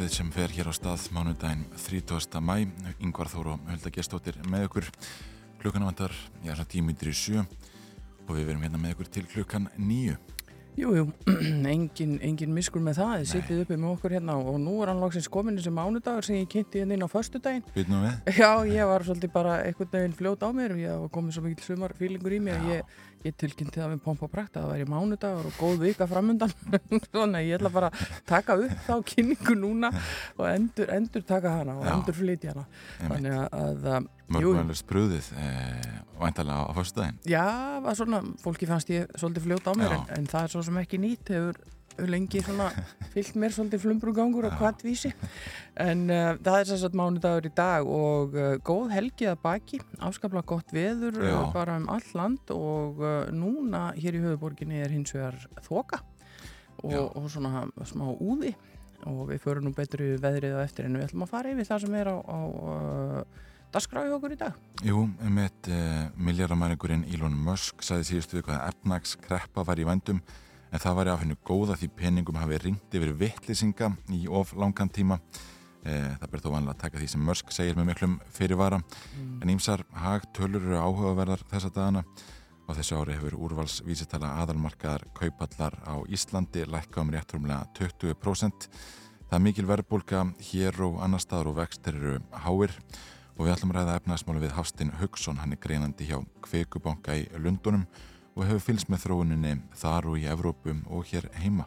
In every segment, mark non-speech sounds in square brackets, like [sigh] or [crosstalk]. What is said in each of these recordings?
Er morgunúttarpið sem fer hér á stað mánudaginn 30. mæ Yngvar Þóru og Hulda Gestóttir með ykkur. Klukkan vantar, já, svona tímyndir í sjö. Og við verum hérna með ykkur til klukkan nýju Jú, jú, [clears throat] engin, engin miskur með það, þið sittið uppi með okkur hérna og nú er hann loksins komin þessi mánudagur sem ég kynnti hérna inn á föstudaginn. Býtum við? Já, ég var svolítið bara einhvern veginn fljót á mér og ég var komið svo mikil sumarfílingur í mig að ég, ég tilkynnti það með pomp og prakt að það væri mánudagur og góð vika framundan. [laughs] Svona, ég ætla bara að taka upp þá kynningu núna og endur, endur taka hana og Já. endur flytja hana. Þannig að, að jú, Mörgmælust brúðið eh, væntalega á fyrstudaginn Já, var svona, fólki fannst ég svolítið fljót á mér Já. en, en það er svo sem ekki nýtt hefur lengi svona [laughs] fyllt mér svolítið flumbrugangur og hvað vísi. En uh, það er að mánudagur í dag og uh, góð helgi að baki. Afskaplega gott veður Já. uh, bara um all land og uh, núna hér í höfuborginni er hins vegar þoka og, Já. og svona smá úði. Og við förum nú betur í veðrið á eftir en við ætlum að fara yfir það sem er á, á uh, dasgráði okkur í dag. Jú, um eitt eh, miljardamæringurinn Elon Musk sagði síðustu viku að efnagskreppa var í vændum en það var af hennu góða því peningum hafi ringt yfir vittlýsinga í of langan tíma. Eh, það ber þó vanlega að taka því sem Musk segir með miklum fyrirvara. En ímsar hagtölur eru áhugaverðar þessa dagana. Og þessu ári hefur úrvalsvísitala aðalmarkaðar kaupallar á Íslandi lækka um réttrumlega 20% það er mikil verðbólka hér og annar staðar og vextir eru háir. Og við ætlum að ræða efnaðsmáli við Hafstinn Haugsson, hann er greinandi hjá Kveikubanka í Lundunum og hefur fylgst með þróuninni þar og í Evrópum og hér heima.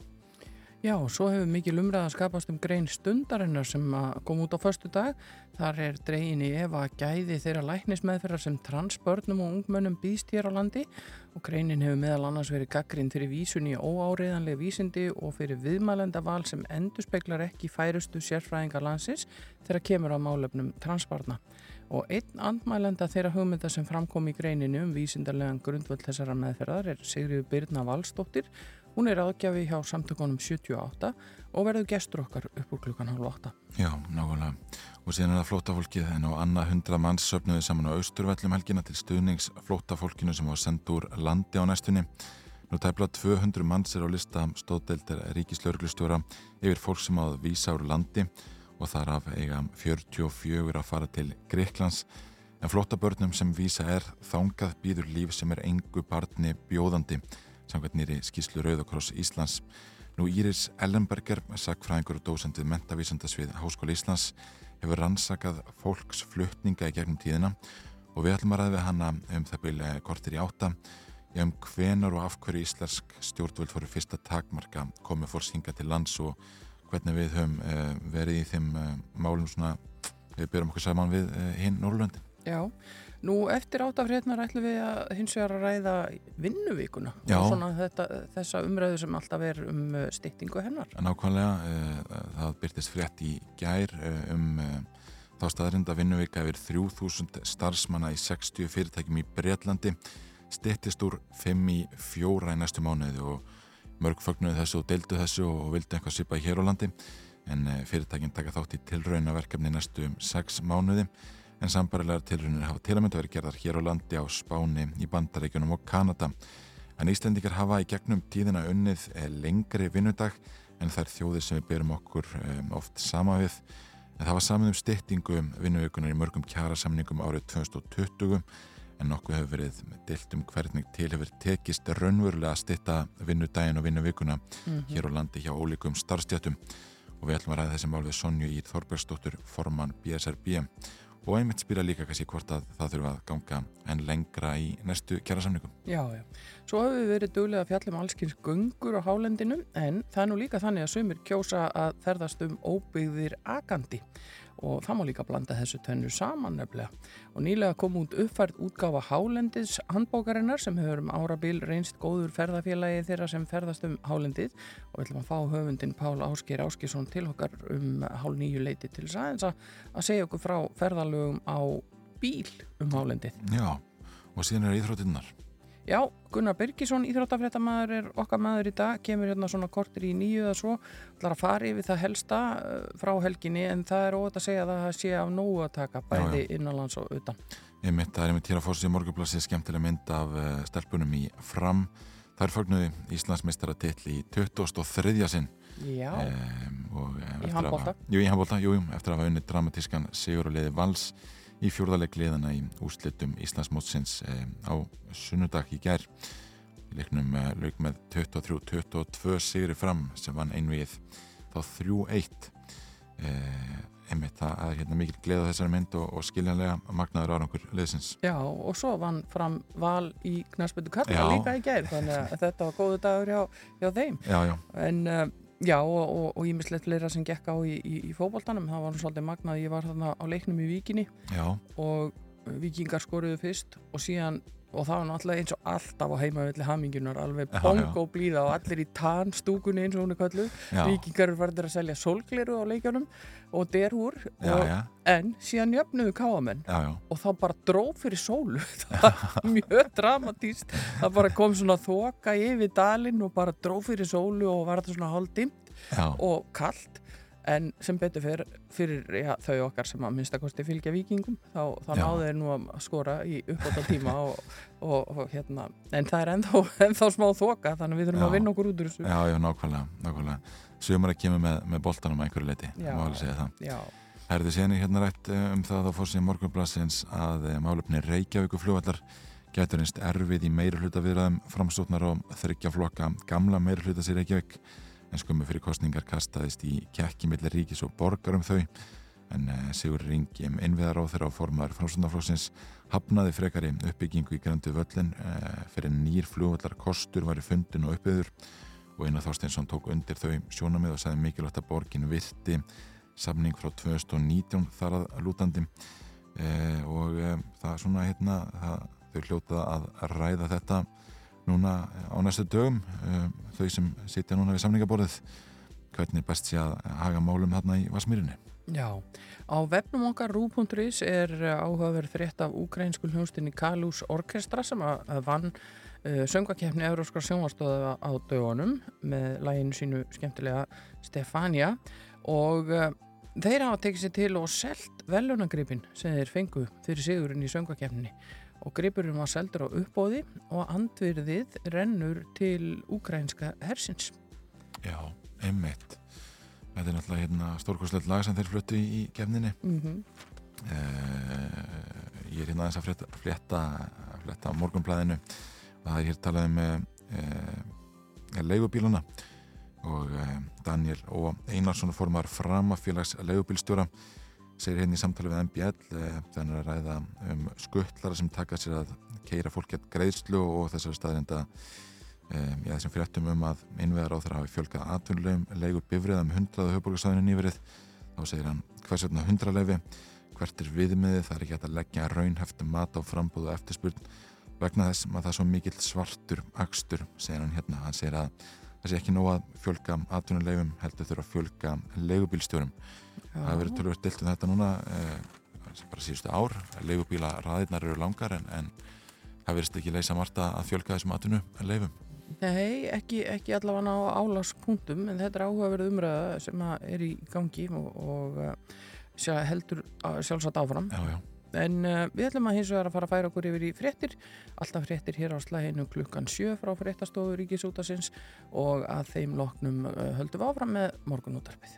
Já, svo hefur mikil umræða skapast um grein stundarinnar sem kom út á förstu dag. Þar er dregin í efa gæði þeirra læknismeðferðar sem transbörnum og ungmönnum býðst hér á landi og greinin hefur meðal annars verið gaggrind fyrir vísun í óáriðanlega vísindi og fyrir viðmælenda val sem endurspeglar ekki færustu sérfræðingar landsins þegar kemur á málefnum transbarna. Og einn andmælenda þeirra hugmynda sem framkom í greininu um vísindarlegan grundvöld þessara meðferðar er Sigriður Byrna Valstóttir Hún er aðgjafi hjá samtökunum 78 og verður gestur okkar upp úr klukkan halv 8. Já, nákvæmlega. Og síðan er það flótafólkið en á annað hundra manns söfnuði saman á Austurvellum helgina til stuðnings flótafólkinu sem var sendt úr landi á næstunni. Nú tæpla 200 manns er á lista stóðdeldir ríkislauglustjóra yfir fólk sem áður vísa úr landi og þar af eiga 44 að fara til Greiklands en flótabörnum sem vísa er þángað býður líf sem er engu barni bjóðandi samkvæmt nýri skýslu Rauðakross Íslands. Nú Íris Ellenberger, sagfræðingur og dósend við mentavísandasvið Háskóla Íslands, hefur rannsakað fólks flutninga í gegnum tíðina og við ætlum að ræða við hana um það byrja kortir í átta um hvenar og af hverju íslensk stjórnvöld fóru fyrsta takmarka komið fórskinga til lands og hvernig við höfum uh, verið í þeim uh, málum svona, við byrjum okkur saman við uh, hinn Norrlöndin. Já, nú eftir áttafrétnar ætlum við að hins vegar að ræða vinnuvíkuna Já. og svona þetta, þessa umræðu sem alltaf er um styttingu hennar. Nákvæmlega, það byrtist frétt í gær um þá staðrinda vinnuvika yfir 3000 starfsmanna í 60 fyrirtækjum í Breitlandi styttist úr 5 í 4 í næstu mánuði og mörg fögnuði þessu og deildu þessu og vildu eitthvað svipa hér á landi. En uh, fyrirtækinn taka þátt í tilraunaverkefni næstu 6 mánuði. En sambarilegar tilraunir hafa til að mynda verið gerðar hér á landi á Spáni, í Bandaríkjunum og Kanada. En Íslendingar hafa í gegnum tíðina unnið eh, lengri vinnudag en þær þjóðir sem við berum okkur um, oft sama við. En það var saman um styttingu vinnuvíkunar í mörgum kjærasamningum árið 2020 en nokkuð hefur verið dilt um hvernig til hefur tekist raunverulega að stytta vinnudaginn og vinnuvíkuna hér á landi hjá ólíkum starfstjættum og við ætlum að ræða þessi mál við Sonju Ír Þorbergsdóttur formann BSRB og einmitt spila líka kannski hvort að það þurfa að ganga en lengra í næstu kjærasamningum. Já, já. Svo hefur við verið duglega að fjalla um allskins göngur á hálendinu en það er nú líka þannig að sumir kjósa að ferðast um óbyggðir akandi og það má líka blanda þessu tönnu saman nefnilega. Og nýlega kom út uppfært útgáfa hálendis handbókarinnar sem hefur um árabil reynst góður ferðafélagi þeirra sem ferðast um hálendið og við ætlum að fá höfundin Pál Ásker Áskisson til okkar um hálf nýju leiti til að, að segja okkur frá ferðalögum á bíl um hálendið. Já, og síðan er íþróttinnar. Já, Gunnar Birgisson, íþróttafréttamaður er okkar maður í dag, kemur hérna svona kortir í nýju eða svo, ætlar að fara yfir það helsta uh, frá helginni en það er óvægt að segja að það sé af nógu að taka bæði innanlands og utan. Ég mitt, það er einmitt hér að fórsið morgunblassi skemmtileg mynd af uh, stelpunum í fram. Það er fögnuði Íslandsmeistara í 2003. sinn. Já, Um, og, eh, Í hafa- Jú, í handbólta, jú, jú, eftir að hafa unnið dramatískan sigur og liði vals í fjórðaleg liðana í úslitum Íslandsmótsins um, á sunnudag í gær. Í leiknum uh, lauk með 23-22 sigri fram sem vann einvið þá 3-1. Uh, einmitt, það er hérna mikil gleð á þessari mynd og, og skiljanlega magnaður árangur liðsins. já, og svo vann fram val í kalla Já. líka í gær, þannig að [laughs] þetta var góðu dagur hjá, hjá þeim. Já, já, En já, og ímislegt fleira sem gekk á í, í, í fótboltanum, það var svolítið magnað, ég var þarna á leiknum í Víkinni já, og vikingar skoruðu fyrst og síðan og það var náttúrulega eins og alltaf á heimavilli hamingunar, alveg Já, pongo blíða og allir í tannstúkunni eins og hún er kallu já, vikingar farið að selja sólgleru á leikjunum og derhúr en síðan jöfnuðu káamenn. Og þá bara dróf fyrir sólu. [laughs] Það var mjög dramatíst það bara kom svona þoka yfir dalinn og bara dróf fyrir sólu og var þetta svona hálfdimt já, og kallt en sem betur fyrir, fyrir já, þau okkar sem að minnstakosti fylgja vikingum þá, þá náðu þeir nú að skora í uppbóta tíma [laughs] og, og, og hérna en það er ennþá, [laughs] ennþá smá þoka þannig að við þurfum Já. að vinna okkur út úr þessu já, já, nákvæmlega, nákvæmlega. Sumar að kemur með, með boltanum að einhverju leiti, má alveg segja það. já, Herði séni hérna rætt eh, um það á fórsíðan morgunblassins að eh, málefni Reykjavíku flugvallar getur einst erfið í viðræðum framstóknar og þryggja flokka gamla meiri hluta sér Reykjavík en skömmu fyrir kostningar kastaðist í kekki millir ríkis og borgar um þau. En uh, Sigur Ringi um innviðar á þeirra á formar framstóknarflokksins hafnaði frekari uppbyggingu í gröndu völlin uh, fyrir nýr flugvallar kostur var í fundin og uppbyður og Einar Þorsteinsson tók undir þau sjónamið og sagði mikilvægt að borgin virti samning frá 2019 þar að lútandi. Eh, og eh, það er svona hérna það, þau hljóta að ræða þetta núna á næstu dögum eh, þau sem sitja núna við samningaborðið hvernig best sé að haga málum þarna í Vasmýrinni já á vefnum okkar rú.is er áhugaverð frétt af úkrænsku hljónstinni Kalús Orkestra sem vann söngvakefni Euróskar sjónvastóða á dögunum með læginu sínu skemmtilega Stefania. Og þeir hafa tekið sér til og selt velunagripin sem þeir fengu fyrir sigurinn í söngvakefninni og gripurinn var seldur á uppbóði og andvirðið rennur til úkrænska hersins. Já, einmitt. Þetta er náttúrulega hérna stórkostlegt lag sem þeir fluttu í, kefninni mm -hmm. Eh, ég er hérna aðeins að fletta, fletta, fletta morgunblæðinu og það er hér talað um uh, leigubíluna og uh, Daniel og Einarsson formar framafélags leigubílstjóra segir hérna í samtali við MBL uh, þannig að ræða um skuttlara sem taka sér að keira fólk gett greiðslu og þessari staðrinda um, já, þessum fréttum um að innveðar á þeirra hafi fjölgað atvinnulegum leigu bifrið um 100 höfborgarsæðinu nýverið þá segir hann hvers vegna 100 leifi hvert er viðmiðið, það er ekki hægt að leggja raunheftum mat á frambúð og eftirspurn vegna þess að það er svo mikill svartur akstur, segir hann hérna. Hann segir að það sé ekki nóg að fjölga atvinnulegum, heldur þurfa að fjölga leigubílstjórum það hefur verið tölvöld dilt um þetta núna eh, bara síðustu ár, leigubíla raðirnar eru langar en, en það verðist ekki leysa margt að fjölga þessum atvinnulegum Nei, ekki, ekki allavega á álagspunktum en þetta er áhugaverð umræða sem að er í gangi og, og uh, sjá- heldur sjálfsagt áfram. Já, já, en uh, við ætlum að hins vegar að fara að færa okkur yfir í fréttir alltaf fréttir hér á slæðinu klukkan 7 frá fréttastofu Ríkisútasins og að þeim loknum höldum áfram með morgunútarpið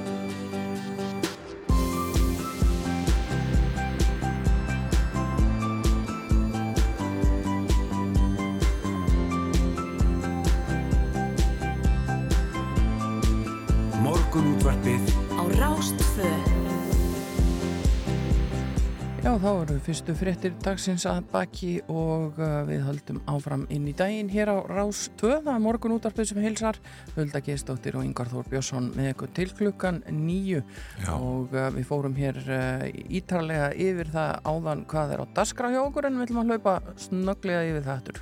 Já, þá eru fyrstu fréttir dagsins að baki og uh, við höldum áfram inn í daginn hér á Rás 2, það er morgun útarpið sem heilsar, Hulda Geistóttir og Ingar Þór Björnsson með ykkur til klukkan nýju já, og uh, við fórum hér uh, ítarlega yfir það áðan hvað er á daskra hjá okkur en við ætlum að hlaupa snögglega yfir það eftir.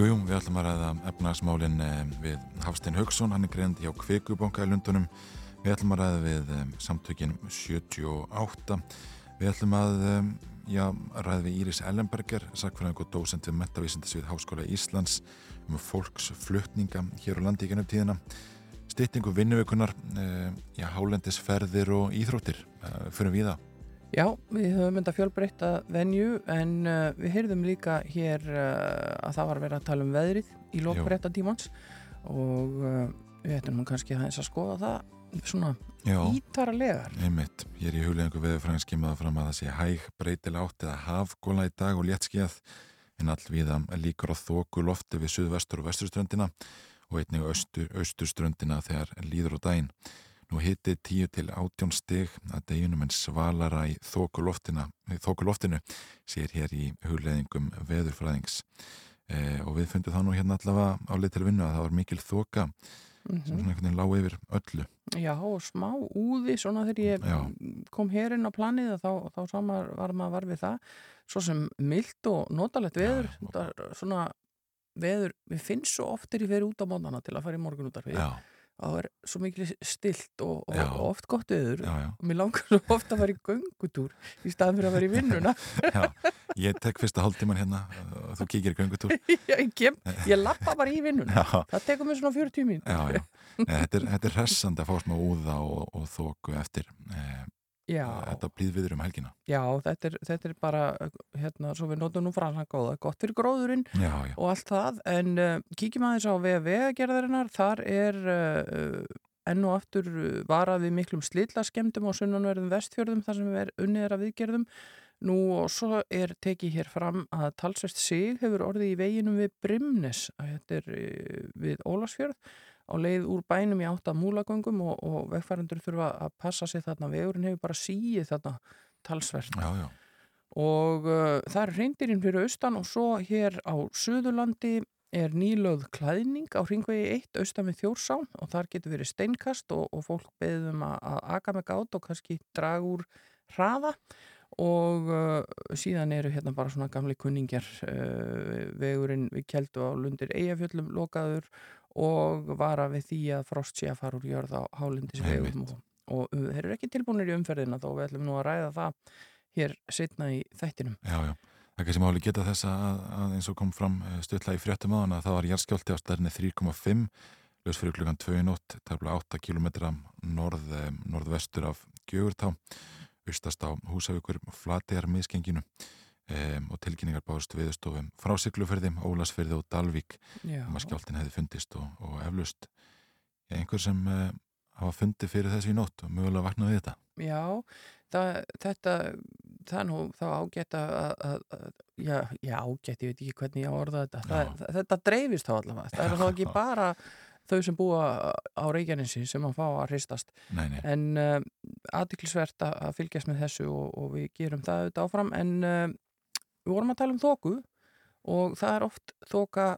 Jújú, við ætlum að ræða efnagsmálinn eh, við Hafstein Haugsson, hann er greið hjá Kvikubonga í Lundunum. Við ætlum að ræða við um, samtökin 78. Við ætlum að um, já, ræða við Íris Ellenberger, sakfræðing og dósend við Metavísindasvið Háskóla Íslands um fólksflutninga hér á landi í gennum tíðina. Stýttingu vinnuveikunar, uh, já, hálendisferðir og íþróttir. Uh, fyrir við það. Já, við höfum mynda fjölbreytta venju en uh, við heyrðum líka hér uh, að það var að vera að tala um veðrið í lókbreytta tímans og uh, við ættum kannski aðeins að skoða það svona ítara legar. Einmitt, ég er í huglegingu veðurfræðin skimaða fram að það sé hæg breytilega átt eða hafgóla í dag og léttskíðað en allvíða líkur á þóku lofti við suðvestur og vesturströndina og einnig austur, austurströndina þegar líður á daginn. Nú hitti 10 til 18 stig að deginum en svalara í þókuloftinu sér hér í hugleðingum veðurfræðings eh, og við fundum þá nú hérna allavega álið til að vinna að það var mikil þóka mm -hmm. einhvern veginn lág yfir öllu. Já og smá úði svona þegar ég Já. kom hérinn á planið og þá, þá samar var maður var við það svo sem myllt og notalett veður Já, svona veður, við finnst svo oftir í fyrir út á mótana til að fara í morgun út af því. Það er svo mikið stilt og, og, og oft gott öður já, já. og mér langar svo ofta að fara í göngutúr í staðan fyrir að vera í vinnuna. [laughs] Já, ég tek fyrsta hálftíman hérna og þú kíkir í göngutúr. [laughs] Já, ég, kem, ég lappa bara í vinnuna. Það tekur mér svona 40 mín Þetta er, er hressand að fá smá úða og, og þóku eftir eh, Já. Þetta blíð viður um helgina. Já, þetta er, þetta er bara, hérna, svo við notum nú fransan góða, gott fyrir gróðurinn já, já. og allt það, en uh, kíkjum aðeins á VV-gerðarinnar, þar er uh, enn og aftur varað við miklum slillaskemdum á sunnanverðum vestfjörðum þar sem er unnið að viðgerðum. Nú og svo er tekið hér fram að talsvest sig hefur orðið í veginum við Brimnes, þetta er uh, við Ólarsfjörð á leið úr bænum í átta múlagöngum og, og vegfærandur þurfa að passa sig þarna. Vegurinn hefur bara síið þarna talsvert. Já, já. og uh, það er reyndirinn fyrir austan og svo hér á Suðurlandi er nýlöð klæðning á ringvegi 1 austan við Þjórsán og þar getur verið steinkast og, og fólk beðum að, aga með gátt og kannski draga úr hraða. Og uh, síðan eru hérna bara svona gamli kunningjar. Uh, vegurinn við keldu á lundir eigafjöllum lokaður og vara við því að frost sé að fara úr jörð á hálindisvegum og, og þeir eru ekki tilbúinir í umferðina þó við ætlum nú að ræða það hér setna í þættinum. Já, já. Það kannski máli geta þess að, að eins og kom fram eh, stutla í fréttum aðan að það var járskjálti á stærni 3,5 lös fyrir klukkan 2 nótt, tæmlega 8 km norð, eh, norðvestur af Gjögurtá, austast á Húsavíkur Flategar miskenginu um, og tilkynningar báðust viðstofum frá Siglufyrði, Ólasfyrði og Dalvík um að skjáltin hefði fundist og, og eflust einhver sem uh, hafa fundið fyrir þessu í nótt og mögulega vaknaði þetta? Já, það, þetta það nú þá ágætt að, já, já, ágætt, ég veit ekki hvernig ég orða þetta. Það, þetta dreifist þá allavega. Það er þá ekki bara þau sem búa á Reykjanesi sem að fá að hristast. Nei, nei. en uh, aðdeklisvert að fylgjast með þessu og, og við gerum það auðvitað áfram. En uh, við vorum að tala um þóku og það er oft þóka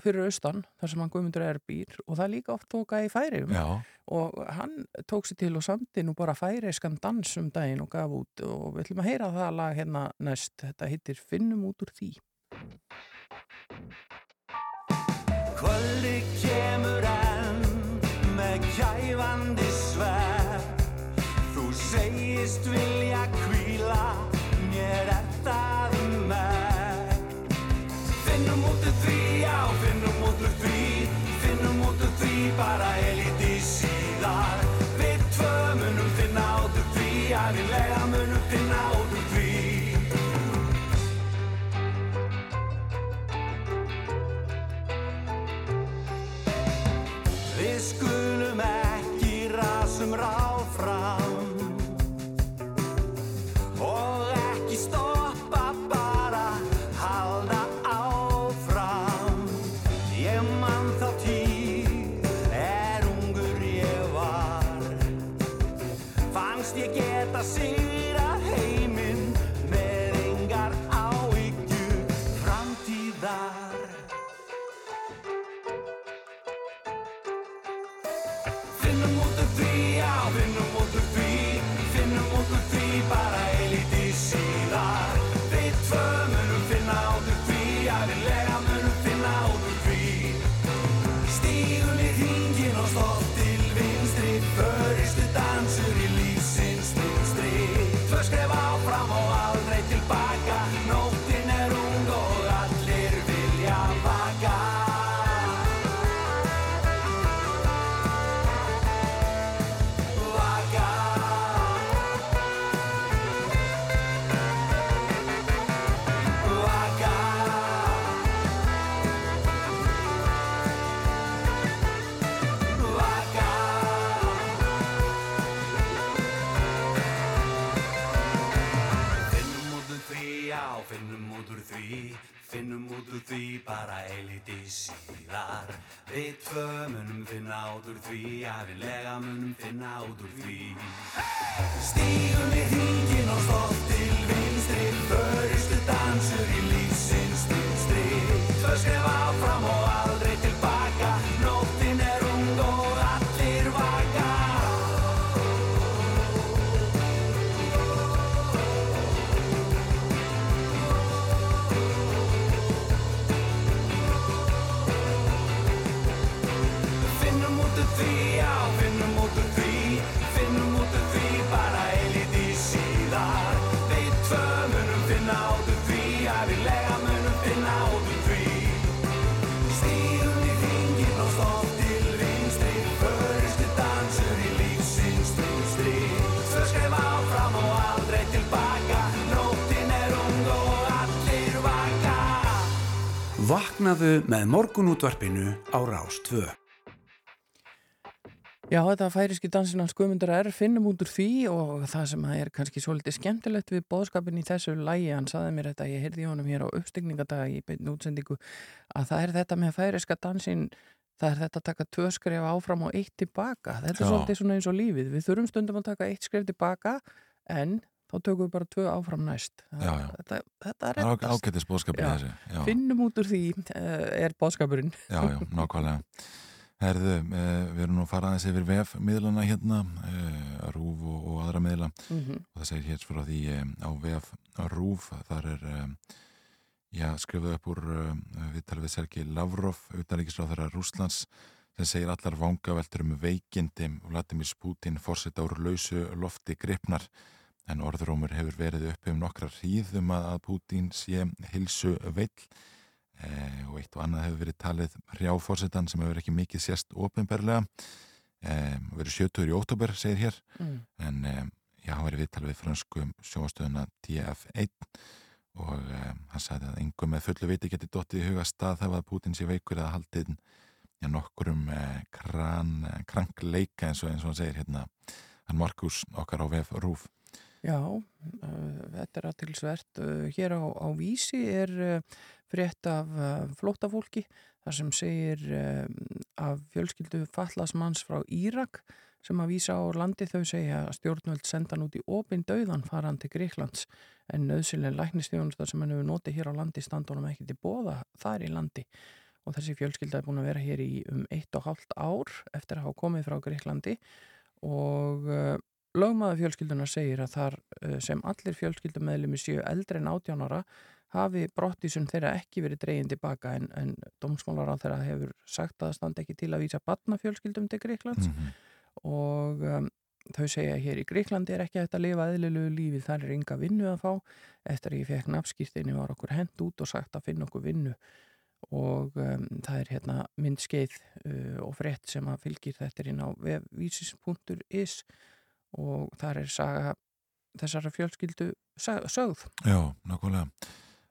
fyrir austan þar sem hann guðmundur er býr og það er líka oft þóka í færium Já. og hann tók sér til og samti nú bara færiskan dans um daginn og gaf út og við ætlum að heyra það lag hérna næst, þetta hittir Finnum út úr því. Kvöldi kemur enn með kæfandi sver þú segist vilja bara út úr því bara eiliti síðar Við tvö munum finna út úr því Æfinlega munum finna út úr því. Stígum við hringin og stolt til vinstri Föristu dansur í lífsins stilstri Tvö skref áfram og aldrei Vaknaðu með morgunútvarpinu á Rás 2 Já, þetta færiski dansin hans Guðmundur er finnum út úr því og það sem er kannski svolítið skemmtilegt við bóðskapin í þessu lægi, hann saði mér þetta, ég heyrði honum hér á uppstigningadag í beinu útsendingu að það er þetta með færiska dansin það er þetta að taka tvö skref áfram og eitt tilbaka, þetta er Já. svolítið svona eins og lífið, við þurfum stundum að taka eitt skref tilbaka en þá tökum við bara tvö áfram næst Já, já. Þetta, þetta er ágættis bóðskapin Já. þessi. Finnum út úr því uh, er bóðskapurinn já, já, [laughs] nákvæmlega. Herðu, eh, við erum nú að fara aðeins yfir vef miðlana hérna, eh, Rúf og, og aðra miðla mm og það segir hér frá því eh, á vef Rúf, þar er eh, já, skrifuð upp úr eh, viðtal við Sergi Lavrov, utanríkisráðara Rúslands, sem segir allar vangaveltur um veikindi Vladimir Putin fórseta úr lausu lofti gripnar en orðrómur hefur verið uppi um nokkra hríðum að Putin sé hilsu veill eh, og eitt og annað hefur verið talið hrjáforsetan sem hefur ekki mikið sérst ofinberlega eh, verið 70 í óttúber, segir hér. Mm. en um, já, hann var í viðtal við fransku sjóastöðuna TF1 og um, hann sagði að engum með fullu viti geti dottið í huga stað þegar Putin sé veikur eða haldið já, nokkurum uh, kran, uh, krankleika eins og, eins og hann segir hérna. Hann Markus okkar á vef Rúf Já, uh, þetta er aðtilsvert. Uh, hér á, á Vísi er uh, frétt af flóttafólki þar sem segir uh, af fjölskyldu fallasmanns frá Írak sem að vísa á landi. Þau segja að stjórnvöld senda hann út í opin döðan faran til Greiklands en nöðsynlega læknistjónustar sem hann hefur notið hér á landi standa honum ekki til bóða þar í landi. Og þessi fjölskylda er búin að vera hér í um eitt og hálft ár eftir að hafa komið frá Greiklandi og Lögmaður fjölskyldunar segir að þar uh, sem allir fjölskyldumeðlumi séu eldri en 18 ára hafi brottísun þeirra ekki verið dregin tilbaka en, en dómsmálar á þeirra hefur sagt að það standi ekki til að vísa batnafjölskyldum til Greiklands mm og um, þau segja hér í Greiklandi er ekki hægt að lifa eðlilegu lífi, þar er enga vinnu að fá. Eftir að ég fekk nafnskýrtinni var okkur hend út og sagt að finna okkur vinnu. Og um, það er hérna myndskeið uh, og frétt sem að fylgir þetta inn á vefvísis.is og þar er saga þessara fjölskyldu sögð. Já, nákvæmlega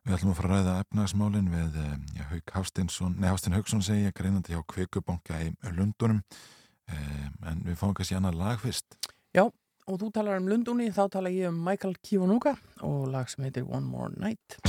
Við ætlum að fara að ræða efnagsmálin við eh, já, Hafstin Hauksson segja greinandi hjá Kveikubanka í Lundunum um, en við fáum kannski annað lag fyrst Og þú talar um Lundunni, þá tala ég um Michael Kiwanuka og lag sem heitir One More Night.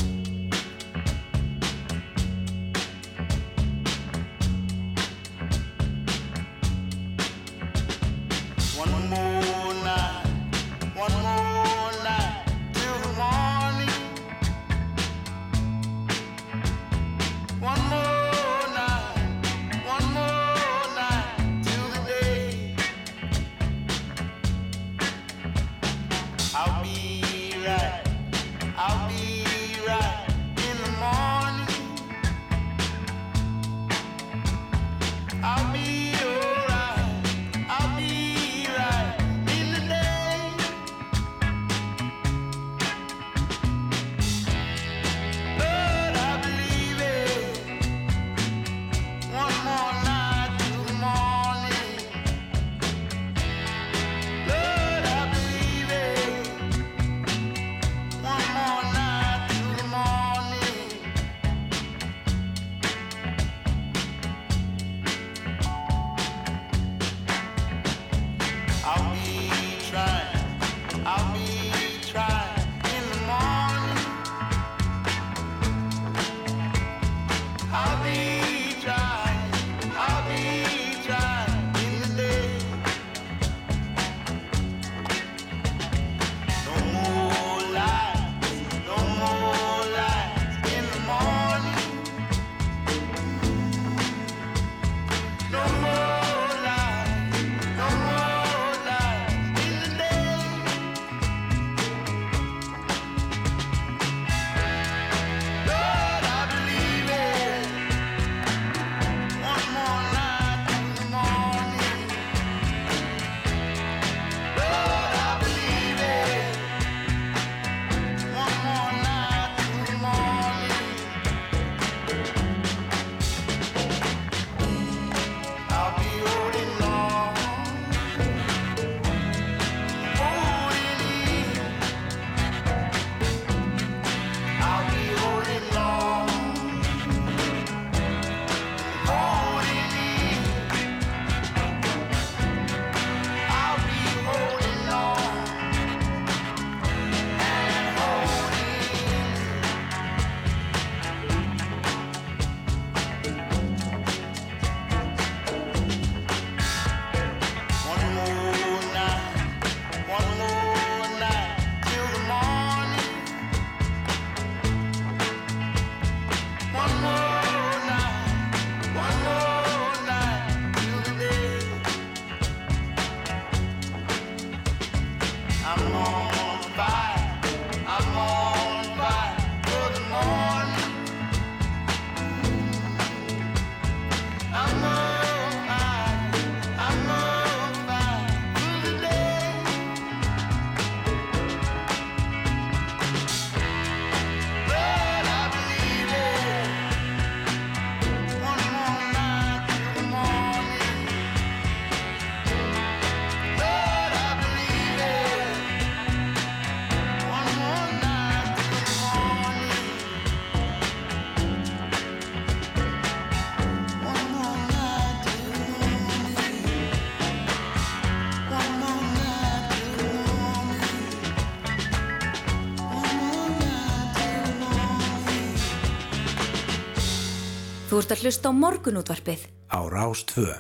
Þú ert að hlusta á morgunútvarpið. á Rástvö.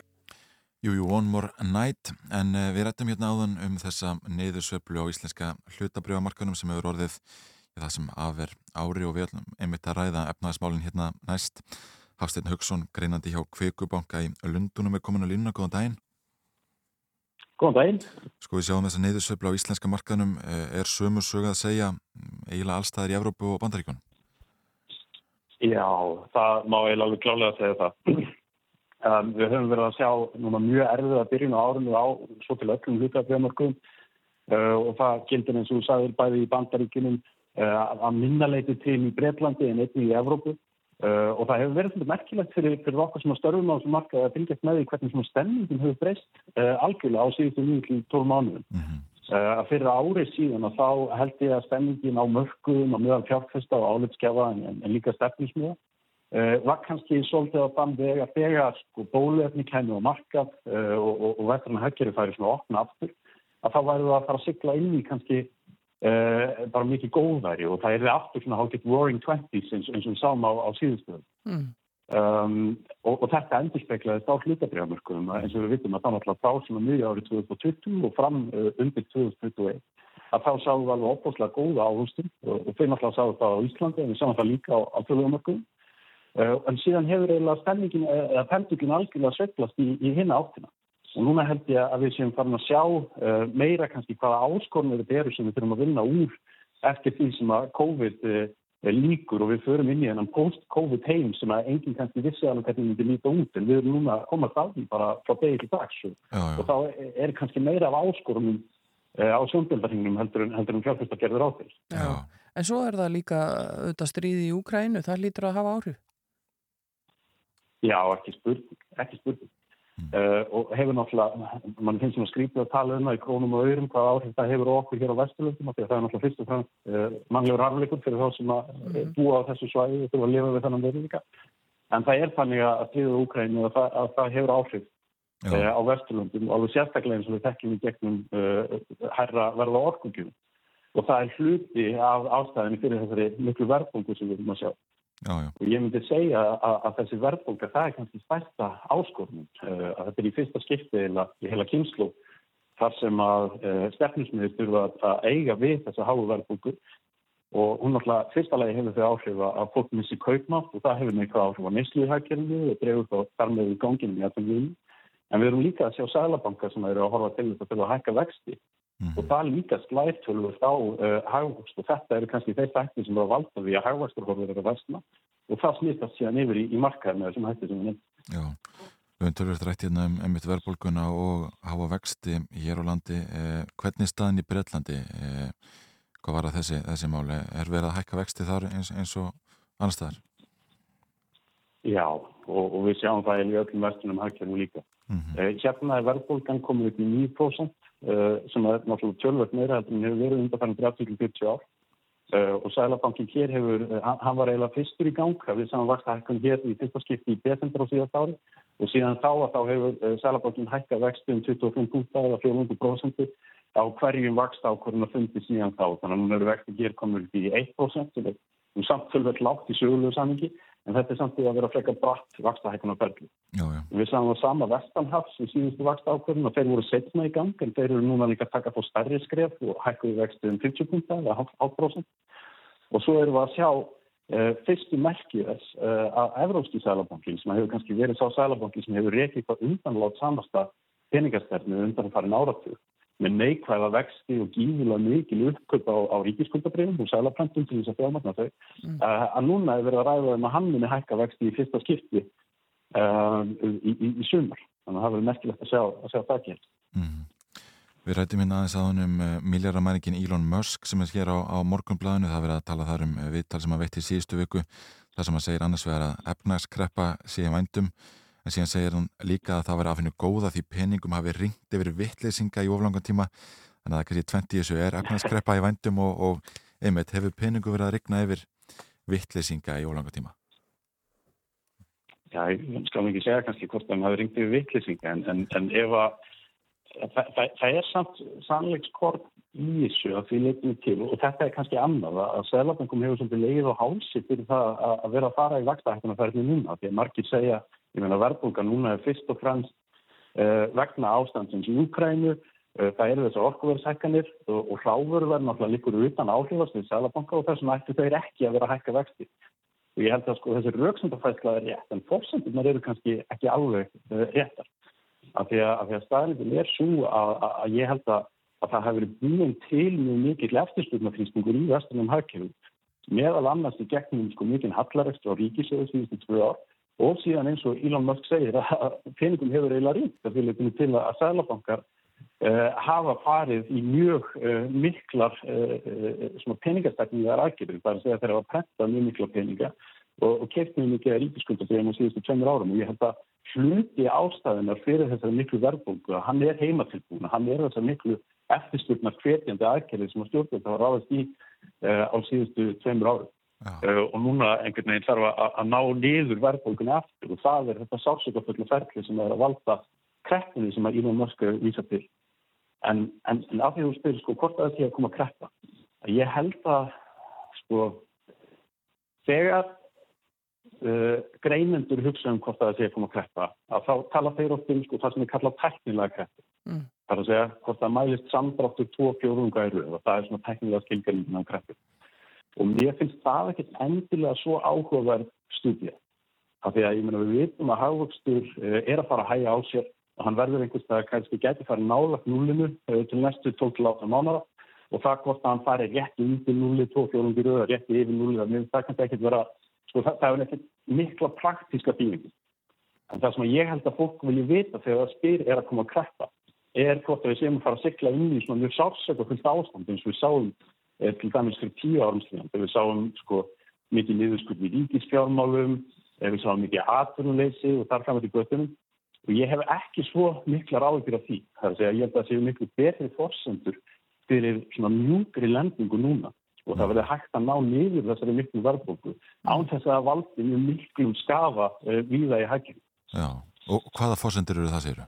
Jú, jú, One More Night, en uh, við rættum hérna áðan um þessa neyðusöflu á íslenska hlutabrjóðamarkunum sem hefur orðið í það sem afer ári og við ætlum einmitt að ræða efnaðismálinn hérna næst. Hafsteinn Haugsson, greinandi hjá Kveikubanka í Lundunum er komin að línuna, góðan daginn. Góðan daginn. Sko við sjáum þessa neyðusöflu á íslenska markanum, er sömu sög að segja eiginlega allstaðar í Evrópu og Bandaríkun? Já, það má eiginlega alveg klálega segja það. [clears throat] Um, við höfum verið að sjá núna mjög erfið að byrjun á árunni á svo til öllum hlutabrjöðmörkum uh, og það gildir eins og þú sagðir bæði í bandaríkinum uh, að minnaleiti til í Breitlandi en einnig í Evrópu uh, og það hefur verið svolítið merkilegt fyrir, fyrir okkur sem að störfum á þessum marka að fylgjast með því hvernig svona stemmingin hefur breyst uh, algjörlega á síðustu 9-12 mánuðum. Uh, að fyrir árið síðan að þá held ég að stemmingin á mörgum og meðal fjárfesta og álitskjafa en, en líka stefnismjöða uh, var kannski svolítið á þann veg að þegar sko, bóluefni kemur á markað uh, og, og, og veturinn höggeri færi svona að opna aftur að þá væri það að fara að sigla inn í kannski uh, bara mikið góðværi og það er aftur svona hálfgett roaring twenties eins, eins og við sáum á, á síðustöðum. Mm. Um, og, og þetta endur speklaðist á hlutabriðamörkunum eins og við vitum að það var alltaf þá sem að miðja árið 2020 og fram uh, undir 2021 að þá sáum við alveg opbúslega góða áhustum og, og þeim alltaf sáum það á Íslandi en við sáum það líka á, hlutabriðamörkunum uh, en síðan hefur eiginlega stemmingin eða pendugin algjörlega sveiflast í, í hinna áttina. Og núna held ég að við séum farin að sjá uh, meira kannski hvaða áskornir þetta eru sem við þurfum að vinna úr eftir því sem að COVID uh, líkur og við förum inn í hennan post-COVID heim sem að enginn kannski vissi alveg hvernig myndi líta út en við erum núna að koma það því bara frá degi til dags og, Já, já. og þá er- kannski meira af áskorunum uh, á sjóndöldarhingnum heldur en, heldur en fjárfesta gerður áfyrir. Já. En svo er það líka auðvitað stríði í Úkrænu, það lítur að hafa áhrif. Já, ekki spurning, ekki spurning. Uh, og hefur náttúrulega, mann finnst að skrýpa að tala um það í krónum og öðrum hvað áhrif það hefur okkur hér á Vesturlöndum það er náttúrulega fyrst og fremst uh, mannlegur arfleikur fyrir þá sem að mm. búa á þessu svæði og þurfa að lifa við þennan veruleika. En það er þannig að stríða Úkrænu að, að það hefur áhrif uh, á Vesturlöndum og alveg sérstaklega eins og við þekkjum í gegnum herra verða orkugjum. Og það er hluti af ástæðinni fyrir þessari miklu verðbungu sem við erum að sjá. Já, já, Og ég myndi segja að, að þessi verðbólga, það er kannski stærsta áskornum. Að þetta er í fyrsta skipti í heila kynslu þar sem að uh, stefnismiður þurfa að, eiga við þessa háu verðbólgu og hún náttúrulega fyrsta lagi hefur þau áhrif að fólk missi kaupmátt og það hefur neikvæð áhrif á hækjörinu og dreifur þá þar með í ganginu í allum viðum. En við erum líka að sjá sælabanka sem eru að horfa til að þurfa að hækka vexti og það líka slæftölvust á uh, hagvöxt og þetta eru kannski þeir þættir sem eru valda því að hagvöxtur horfður að vestna og það snýstast síðan yfir í, í markaðinu þessum hætti sem við nefnum. já. Við höfum tölvöld rætt hérna um einmitt verðbólguna og háa vexti hér á landi. Eh, hvernig er staðin í Breitlandi? Eh, hvað var það þessi, þessi máli? Er verið að hækka vexti þar eins, eins og annar staðar? Já, og, og við sjáum það í öllum vestunum hagkjörnum líka. Mm Uh, hérna er verðbólgan komin upp í 9% uh, sem er náttúrulega tölvöld meira heldur en hefur verið undan þannig 30-40 ár. Uh, og Sælabankin hér hefur, uh, hann, var eiginlega fyrstur í gang, við sáum vaksta hækkun hér í fyrsta skipti í desember á síðast ári og síðan þá að þá hefur Sælabankin hækkað vexti um 25 púnta eða 400% á hverjum vaksta á hverjum að fundi síðan þá. Þannig að núna eru vexti hér komin upp í 1% sem er um samt tölvöld lágt í sögulegu samingi en þetta er samt því að vera frekar bratt vaksta hækkun á ferli. Við sáum það sama vestanhafs í síðustu vaksta ákvörðun og þeir voru setna í gang en þeir eru núna líka að taka fór stærri skref og hækkuðu vextu um 50 punta eða 0,5%. Og svo erum við að sjá uh, fyrstu merki þess uh, að Evróski sælabankin sem hefur kannski verið sá sælabankin sem hefur reykið hvað undanlátt samasta peningastefnu undan farin áratug með neikvæða vexti og gífilega mikil uppköp á, á ríkiskuldabrifum og sælapröntum til þess að fjármagna þau mm. að núna er verið að ræða um að hann muni hækka vexti í fyrsta skipti um, í, í, í sumar þannig að það verður merkilegt að sjá, að sjá það ekki Mm. Við rættum hérna aðeins að hann um miljardamæringin Elon Musk sem er hér á, á morgunblæðinu. Það verið að tala þar um eh, viðtal sem að veitt í síðustu viku. Það sem að segir annars vegar að efnagskreppa sé í vændum. En síðan segir hann líka að það verið að finna góða því peningum hafi ringt yfir vittleysinga í oflangan tíma. Þannig að það kannski 20 þessu er efnagskreppa í vændum og, og einmitt hefur peningu verið að ringna yfir vittleysinga í oflangan tíma. Já, ég skal ekki segja kannski hvort það hafi ringt yfir vittleysinga en, en, en ef að það, það, það er samt sannleikskort í þessu að því leytinu til og þetta er kannski annað að Sælabankum hefur svolítið leið og hálsi fyrir það að, að vera að fara í vakstahættuna færðinu núna því að margir segja, ég meina verðbólka núna er fyrst og fremst uh, vegna ástandsins í Úkrænu uh, það eru þessar orkuverðshækkanir og, og hláfurverð náttúrulega líkur utan áhrifast við Sælabanka og þessum ættu þau ekki að vera að hækka vexti. Og ég held að sko þessi rauksendafæsla er rétt en fórsendunar eru kannski ekki alveg uh, réttar. Af því að, að staðlindin er svo að, að, að ég held að, að það hefur búin til mjög mikill eftirspurnafrýstingur í vestunum hagkjöfum meðal annars í gegnum sko mikinn hallarekstur á ríkisöðu síðustu tvö ár og síðan eins og Elon Musk segir að [laughs] peningum hefur eiginlega ríkt það fyrir til að sælabankar uh, hafa farið í mjög uh, miklar uh, peningastekningar aðgjörður, það er að segja þeir hafa prentað mjög mikla peninga og, og keft mjög mikið að ríkiskuldabriðum á síðustu tveimur árum. Og ég held að hluti ástæðunar fyrir þessari miklu verðbólgu að hann er heimatilbúin, hann er þessar miklu eftirspurnar hvetjandi aðgerðir sem að stjórnvöld hafa ráðast í á síðustu tveimur árum uh, og núna einhvern veginn þarf að, að ná niður verðbólgunni aftur og það er þetta sársökaföllu ferli sem er að valda kreppunni sem að Elon Musk vísa til. En, en, en af því þú spyrir sko hvort að þetta er að koma að kreppa ég held að sko þegar Uh, greinendur hugsa um hvort það sé koma að kreppa að þá tala þeir oft um sko, það sem er kallað teknilega kreppu. Mm. það er að segja hvort það mælist samdráttur tvo fjórunga í rauð og það er svona teknilega skilgjörnum á kreppu og mér finnst það ekkert endilega svo áhugaverð stúdíja af því að ég menna við vitum að hagvöxtur uh, er að fara að hægja á sér og hann verður einhvers að kannski geti farið nálagt núlinu uh, til næstu 12-18 mánuða og það hvort að hann fari rétt undir núli, tvo fjórungi rauð, rétt yfir núli, það kannski ekkert vera sko það, það er ekki mikla praktíska þýningu. En það sem ég held að fólk vilji vita þegar það spyr er að koma að kreppa er hvort að við séum að fara að sykla inn í svona mjög sársök og fullt ástand eins og við sáum eh, til dæmis fyrir tíu árum síðan þegar við sáum sko mikið niðurskull í ríkisfjármálum, við sáum mikið atvinnuleysi og þar fram til göttunum og ég hef ekki svo mikla ráðir af því. Það er að segja ég held að það séu miklu betri fórsendur fyrir svona mjúkri lendingu núna og það verður hægt að ná niður þessari miklu verðbólku án þess að valdi mjög miklum skafa uh, víða í hækjum. Já, og hvaða fórsendur eru það séru?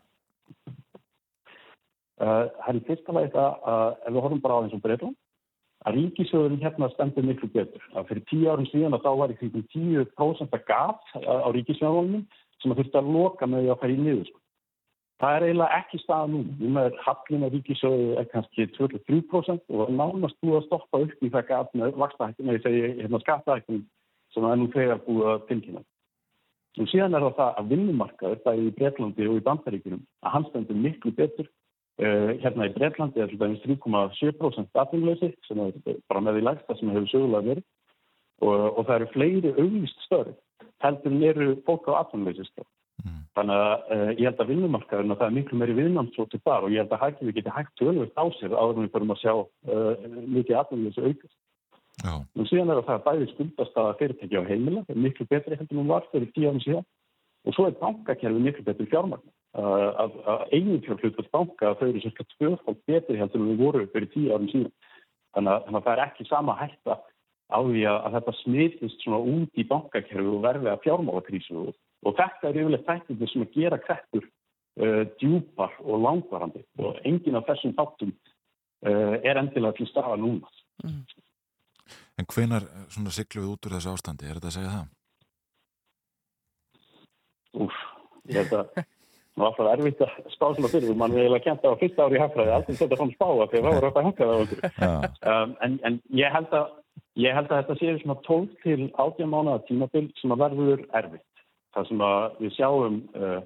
Uh, það er fyrst að veita að ef við horfum bara á eins og breytum að ríkisöðurinn hérna stendur miklu betur. Að fyrir tíu árum síðan að þá var í kringum 10% að gaf á ríkisöðunum sem að þurfti að loka með því að færi niður. Sko. Það er eiginlega ekki staða nú. Núna er hallin að ríkisöðu er kannski 23% og nánast búið að stoppa upp í það gaf með vakstahættum, eða ég segi hérna skattahættum sem er nú þegar búið að tilkynna. Og síðan er það það að vinnumarkaður, það er í Breitlandi og í Bandaríkunum, að hann stendur miklu betur. Uh, hérna í Breitlandi er þetta 3,7% atvinnuleysi sem er bara með því lægsta sem hefur sögulega verið og, og það eru fleiri auðvist störf heldur en eru fólk á atvinnuleysi störf. Mm. Þannig að uh, ég held að vinnumarkaðurinn að það er miklu meiri viðnámsóti þar og ég held að hægt við geti hægt tölvöld á sér áður en við förum að sjá uh, mikið atvinnuleysi aukast. Já. Nú síðan er það að bæði skuldastaða fyrirtæki á heimila, það er miklu betri heldur en hún var fyrir tíu árum síðan og svo er bankakerfið miklu betri fjármagn. Uh, að, að eigin fjárhlutast banka þau eru cirka tvöfald betri heldur en við voru fyrir tíu árum síðan. Þannig að, það er ekki sama hætta á því að, að þetta smitist svona út í bankakerfið og verði að fjármálakrísu og, og þetta er yfirlega þættir sem að gera kreppur uh, djúpar og langvarandi og engin af þessum þáttum uh, er endilega til staða núna. Mm. En hvenar svona syklu við út úr þessu ástandi? Er þetta að segja það? Úf, ég held að [laughs] það var alltaf erfitt að spá svona fyrir mann er eiginlega kent á fyrsta ári í hafraði aldrei setja svona spáða þegar það voru upp að hanga það okkur um, en, en ég held að ég held að þetta séu svona 12 til 18 mánuða tímabill sem að verður erfitt. Það sem að við sjáum uh,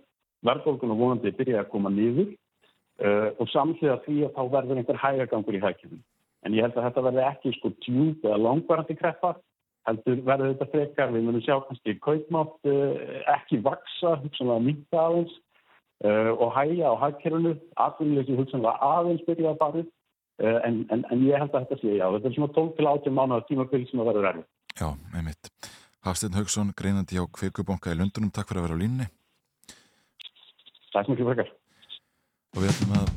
verðbólkunum vonandi byrja að koma nýður uh, og samsliða því að þá verður einhver hægagangur í hækjum. En ég held að þetta verði ekki sko djúb eða langvarandi kreppa, heldur verður þetta frekar, við munum sjá kannski kaupmátt uh, ekki vaksa, hugsanlega mynda aðeins og hæja á hækkerunu, atvinnuleysi hugsanlega aðeins byrja að farið, uh, en, en, en ég held að þetta sé, já, þetta er svona 12 til 18 mánuða tímabili sem að verður erfið. Já, einmitt. Hafsteinn Haugsson, greinandi hjá Kveikubonga í Lundunum, takk fyrir að vera á línni Takk mjög frekar. og við ætlum að,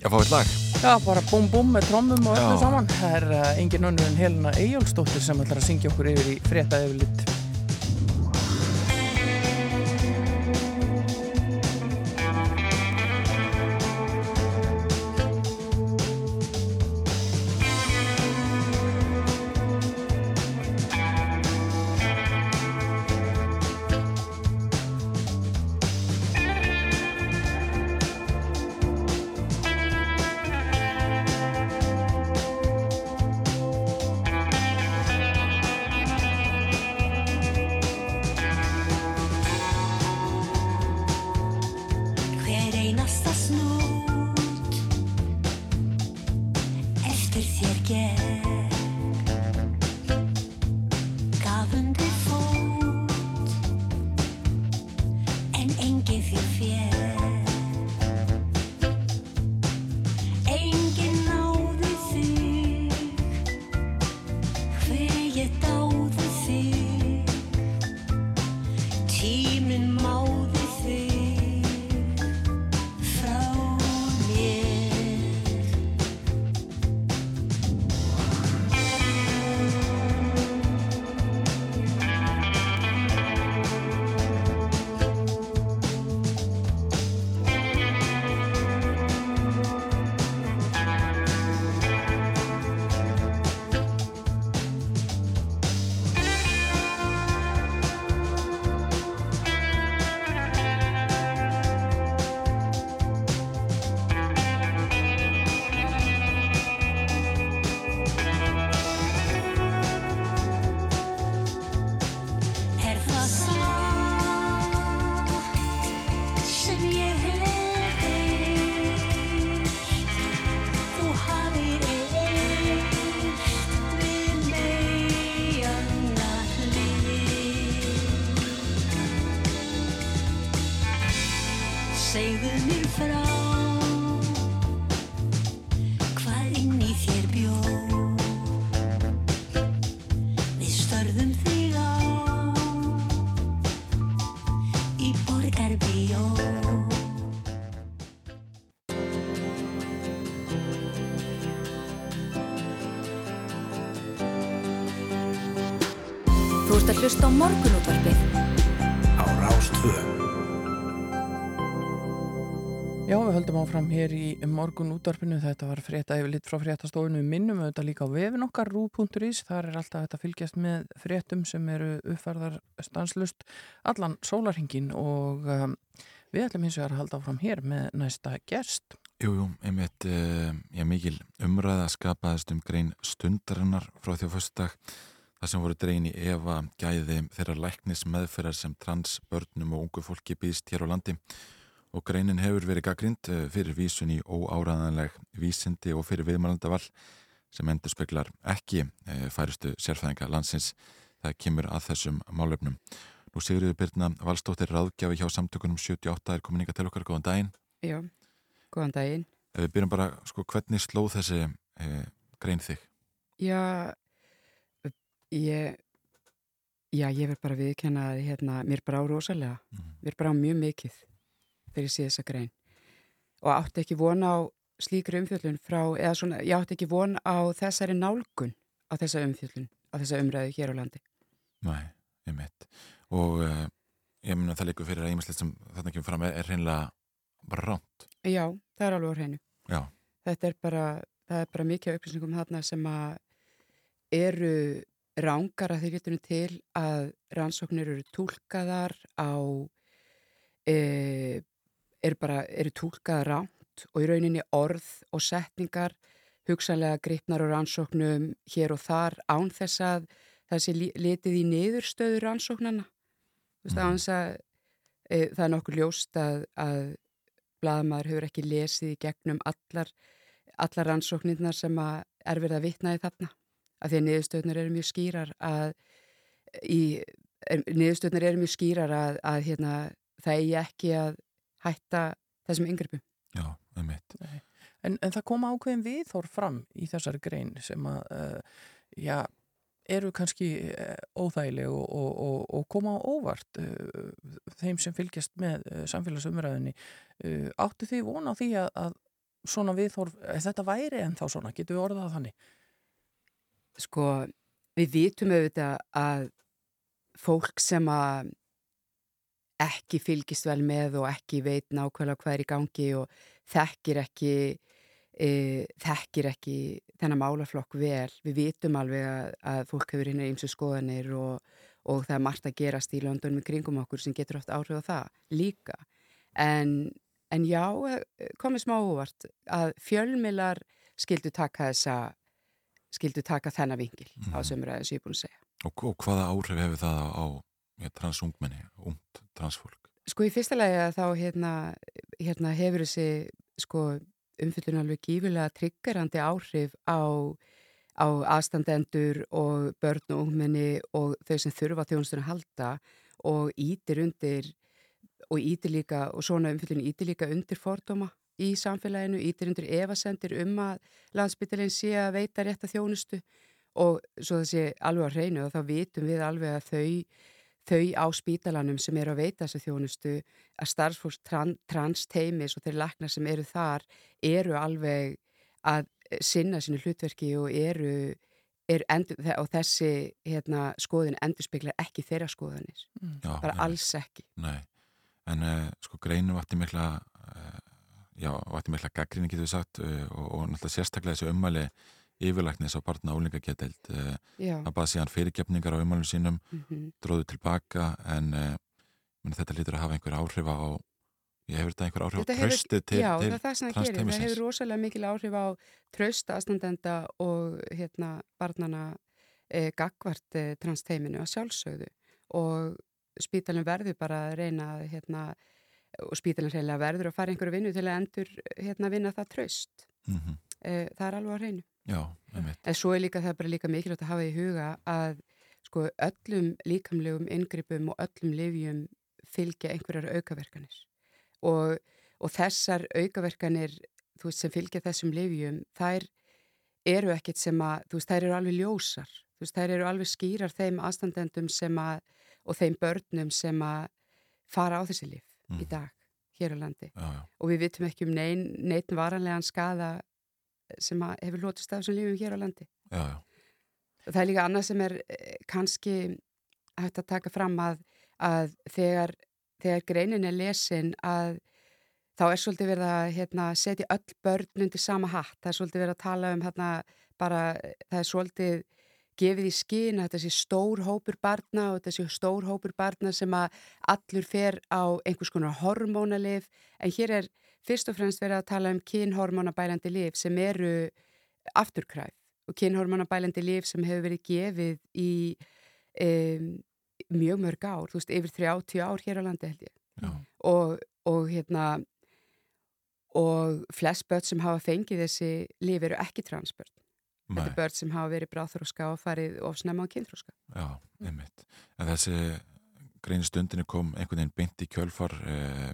já, fá eitt lag. Já, bara búm búm með trommum og öllu saman. Það er uh, engin önnur en Helena Eyjólfsdóttir sem ætlar að syngja okkur yfir í frétta yfirlitt. Hver morgunútvarpið á Rástvö Já, við höldum áfram hér í morgun útvarpinu. Þetta var frétta yfirlitt frá fréttastofinu. Við minnum auðvitað líka á vefin okkar, rú.is. Þar er alltaf þetta fylgjast með fréttum sem eru uppfærðar stanslust allan sólarhingin og um, við ætlum hins vegar að halda áfram hér með næsta gerst. Jú, jú, einmitt, uh, ég mikil umræða skapaðist um grein stundarinnar frá föstudag. Það sem voru drein í Eva gæði þeirra læknis meðferðar sem trans, börnum og ungu fólki býðst hér á landi og greinin hefur verið gaggrind uh, fyrir vísun í óáraðanleg vísindi og fyrir viðmælandavall sem endur speklar ekki uh, færistu sérfæðinga landsins það kemur að þessum málefnum. Nú Sigriður Byrna Valstóttir ráðgjafi hjá samtökunum 78 er komin ykkar til okkar, góðan daginn. Já, góðan daginn. Ef við byrjum bara, sko, hvernig slóð þessi eh, grein þig? Já, ég, já, ég verð bara að viðkenna að hérna, mér brá rosalega, Mhm. mér brá mjög mikið þegar ég sé þessa grein og átti ekki von á slíkri umfjöllun frá, eða svona, ég átti ekki von á þessari nálgun á þessa umfjöllun, á þessa umræðu hér á landi. Nei, ég mitt. Og eh, ég mun að það líka fyrir að ímislegt sem þarna kemur fram er, hreinlega bara ránt. Já, það er alveg á hreinu. Já, Þetta er bara, það er bara mikið af upplýsingum þarna sem að eru rángar að þeir getur til að rannsóknir eru túlkaðar á e, eru bara, eru túlkaðar ránt og í rauninni orð og setningar hugsanlega gripnar og rannsóknum hér og þar án þess að það sé li- litið í niðurstöðu rannsóknana. Þú veist, Mhm. án þess að e, það er nokkuð ljóst að, að blaðmaður hefur ekki lesið í gegnum allar, allar rannsóknirnar sem að er verið að vitna í þarna. Af því að niðurstöðnar eru mjög skýrar að í, niðurstöðnar eru mjög skýrar að, að hérna, það eigi ekki að hætta þessum yngrippum. Já, einmitt. En, en það kom ákveðin viðhorf fram í þessari grein sem að, uh, já, eru kannski uh, óþægileg og, og, og, og koma á óvart uh, þeim sem fylgjast með uh, samfélagsumræðinni. Uh, áttu því vona á því að, að svona viðhorf, að þetta væri en þá svona, getur við orðað þannig? Sko, við vitum auðvitað að fólk sem að ekki fylgist vel með og ekki veit nákvæmlega hvað er í gangi og þekkir ekki e, þekkir ekki þennan málaflokk vel. Við vitum alveg að, að fólk hefur hérna eins og skoðanir og, og það er margt að gerast í London með kringum okkur sem getur oft áhrif á það líka. En, en já, komið smá óvart að fjölmilar skildu taka þessa skildu taka þennan vingil mm. á sömuræðu sem ég er búin að segja. Og, og hvaða áhrif hefur það á, ja, transungmenni, ungt transfólk? Sko í fyrsta lagi að þá hérna, hérna hefur þessi sko, umfyllun alveg gífulega triggerandi áhrif á, á aðstandendur og börn og ungmenni og þau sem þurfa þjónustunum að halda og ítir undir og ítir líka, og svona umfyllun ítir líka undir fordóma í samfélaginu, ítir undir evasendir um að landsbyttilinn sé að veita rétt að þjónustu og svo þessi alveg að reynu og þá vitum við alveg að þau þau á spítalanum sem eru að veita þessu þjónustu að starfsfólks tran, transteimis og þeir laknar sem eru þar eru alveg að sinna sínu hlutverki og eru, endur, og þessi hérna, skoðin endurspeglar ekki þeirra skoðanir Mm. Já, bara einmitt. alls ekki Nei, en uh, sko greinu vatti mikla uh, já, vatti mikla gaggrinni getur við sagt uh, og, og náttúrulega sérstaklega þessu ummæli yfirlæknis á barna uh, Já, það baði síðan fyrirgefningar á ummælum sínum mhm. dróðu tilbaka en uh, meni, þetta lítur að hafa einhver áhrif á ég hefur þetta einhver áhrif á Þetta hefur- tröstið til, Já, til það er það sem það gerir. Það transteymisins. hefur rosalega mikil áhrif á tröst aðstandenda og hérna barnana e, gagvart e, transteiminu að sjálfsögðu og spítalinn verður bara að reyna að hérna, og spítalinn reyna verður að fara einhverju vinnu til að endur hérna vinna það tröst. mm E, það er alveg að reynu. Já, En svo er líka það er bara líka mikilvægt að hafa í huga að sko öllum líkamlegum inngripum og öllum livjum fylgja einhverjar aukaverkanir. Og, og þessar aukaverkanir þú veist, sem fylgja þessum livjum þær eru ekkit sem að þú veist, þær eru alveg ljósar. Þú veist, þær eru alveg skýrar þeim aðstandendum sem að og þeim börnum sem að fara á þessi lif Mm. í dag hér á landi Já, já, og við vitum ekki um neinn neinn varanlegan skada sem að hefur lótist af þessum lífum hér á landi. já, Það er líka annað sem er eh, kannski hægt að taka fram að, að þegar, þegar greinin er lesin að þá er svolítið verið að hérna, setja öll börn undir sama hatt. Það er svolítið verið að tala um hérna, bara, það er svolítið gefið í skín að þetta sé stór hópur barna og þetta sé stór hópur barna sem að allur fer á einhvers konar hormónalif. En hér er fyrst og fremst verið að tala um kynhormónabælandi lif sem eru afturkræf og kynhormónabælandi lif sem hefur verið gefið í um, mjög mörg ár, þú veist, yfir 30 ár hér á landi held ég. Og, og hérna og flest börn sem hafa fengið þessi lif eru ekki transbörn þetta Nei, er börn sem hafa verið bráþróska og farið of snemma á kynþróska já, einmitt. En þessi greinu stundinni kom einhvern veginn beint í kjölfar uh,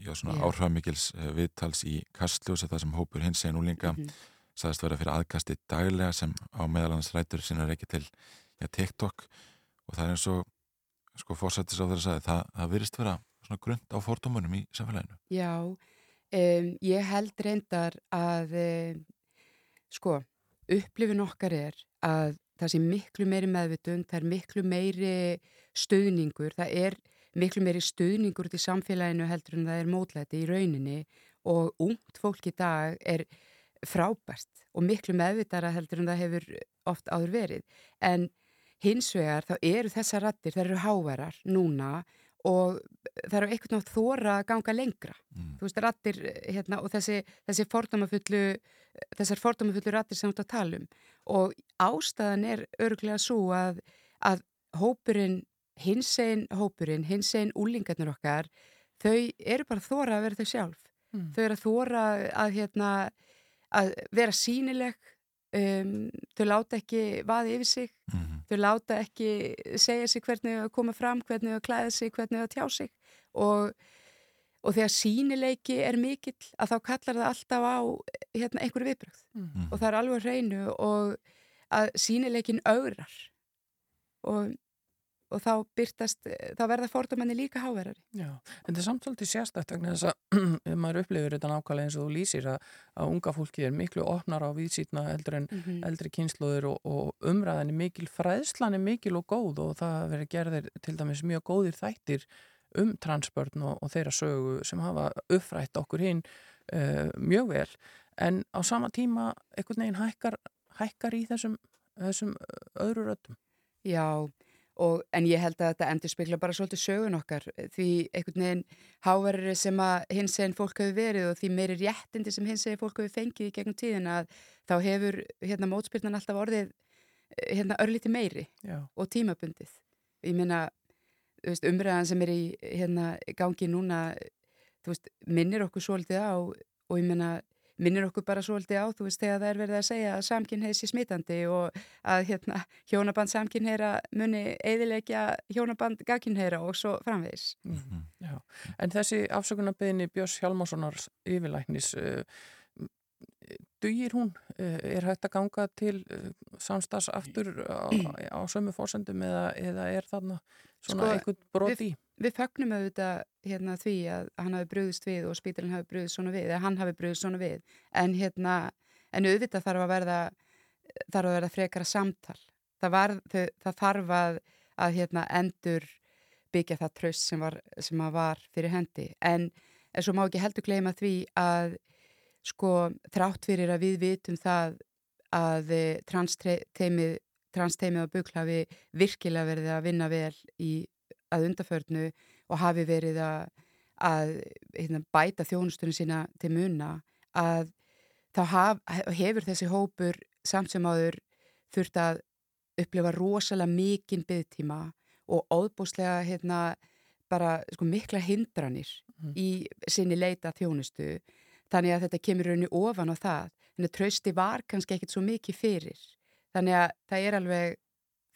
já, svona Já. áhrifamikils uh, viðtals í Kastljósi það sem hópur hins eginn úlinga Mhm. sagðist vera fyrir aðkasti daglega sem á meðalans rætur er ekki til ja, TikTok. Og það er eins og sko fórsættis á þeirra sagði það, það virðist vera svona grund á fordómunum í samfélaginu. Já, um, ég held reyndar að um, sko, upplifin okkar er að það sé miklu meiri meðvitund, það er miklu meiri stuðningur, það er miklu meiri stuðningur út í samfélaginu heldur en það er mótlæti í rauninni og ungt fólk í dag er frábært og miklu meðvitara heldur en það hefur oft áður verið. En hins vegar þá eru þessar rattir, það eru hávarar núna og það eru einhvern veginn þóra að ganga lengra. mm. Þú veist, rattir hérna, og þessi, þessi fordómafullu, þessar fordómafullu rattir sem þú ert að tala um. Og ástæðan er örglega svo að, að hópurinn, hins einn hópurinn, hins einn úlingarnir okkar, þau eru bara þóra að vera þau sjálf. þau eru að þóra að, hérna, að vera sínileg um, þau láta ekki vaði yfir sig Mhm. þau láta ekki segja sig hvernig þau koma fram, hvernig þau klæða sig, hvernig þau tjá sig og, og þegar sínileiki er mikill að þá kallar það alltaf á hérna, einhverju viðbrögð Mhm. og það er alveg hreinu og að sínileikin augrar og, og þá byrtast, þá verða fordómanni líka háverari. Já, en þetta er samt svolítið sérstætt vegna þess að [clears throat] maður upplifir þetta nákvæmlega eins og þú lýsir að, að unga fólki er miklu opnar á víðsýtna heldur en Mm -hmm. eldri kynnslóður og, og umræðan er mikil, fræðslan er mikil og góð og það verður gerðir til dæmis mjög góðir þættir um transbörn og, og þeirra sögu sem hafa upprætt okkur hinn uh, mjög vel en á sama tíma einhvern veginn hækkar, hækkar í þessum, þessum eh, öðru röddum. Já, og, en ég held að þetta endur spekla bara svolítið sögun okkar því einhvern veginn háverðari sem að hins eginn fólk hefur verið og því meiri réttindi sem hins eginn fólk hefur fengið í gegnum tíðina að þá hefur hérna mótspyrnan alltaf orðið eh, hérna örlíti meiri Já, og tímabundið. Ég meina, umræðan sem er í hérna gangi núna, veist, minnir okkur svolítið á og ég meina, minnir okkur bara svolítið á, þú veist, þegar það er verið að segja að samkynneið sé smitandi og að hérna hjónaband samkynneira muni eðilegja hjónaband gagkynneira og svo framvegis. Mhm. Já, en þessi afsökunarbeginni Björns Hjalmarssonar yfirlæknis uh, dugir hún? Uh, er hægt að ganga til uh, samstags aftur á, á sömu fórsendum eða, eða er þarna svona Sko, eitthvað brot í? Við fögnum auðvitað hérna því að hann hafi brúðist við og spítalinn hafi brúðist svona við, eða hann hafi brúðist svona við, en hérna, en auðvitað þarf að verða, þarf að verða frekara samtal. Það, var, þau, það þarf að, að hérna, endur byggja það tröst sem var, sem var fyrir hendi. En, svo má ekki heldur gleyma því að sko þrátt fyrir að við vitum það að transteimið transteimið á bukl hafi virkilega verið að vinna vel í að undaförnu og hafi verið að, að hérna, bæta þjónustunum sína til muna að þá haf, hefur þessi hópur samt sem áður þurft að upplifa rosalega mikinn byggtíma og óðbúslega hérna, bara sko, mikla hindranir Mhm. í sinni leita þjónustu. Þannig að þetta kemur raunni ofan á það. Þannig að trausti var kannski ekkit svo mikið fyrir þannig að það er alveg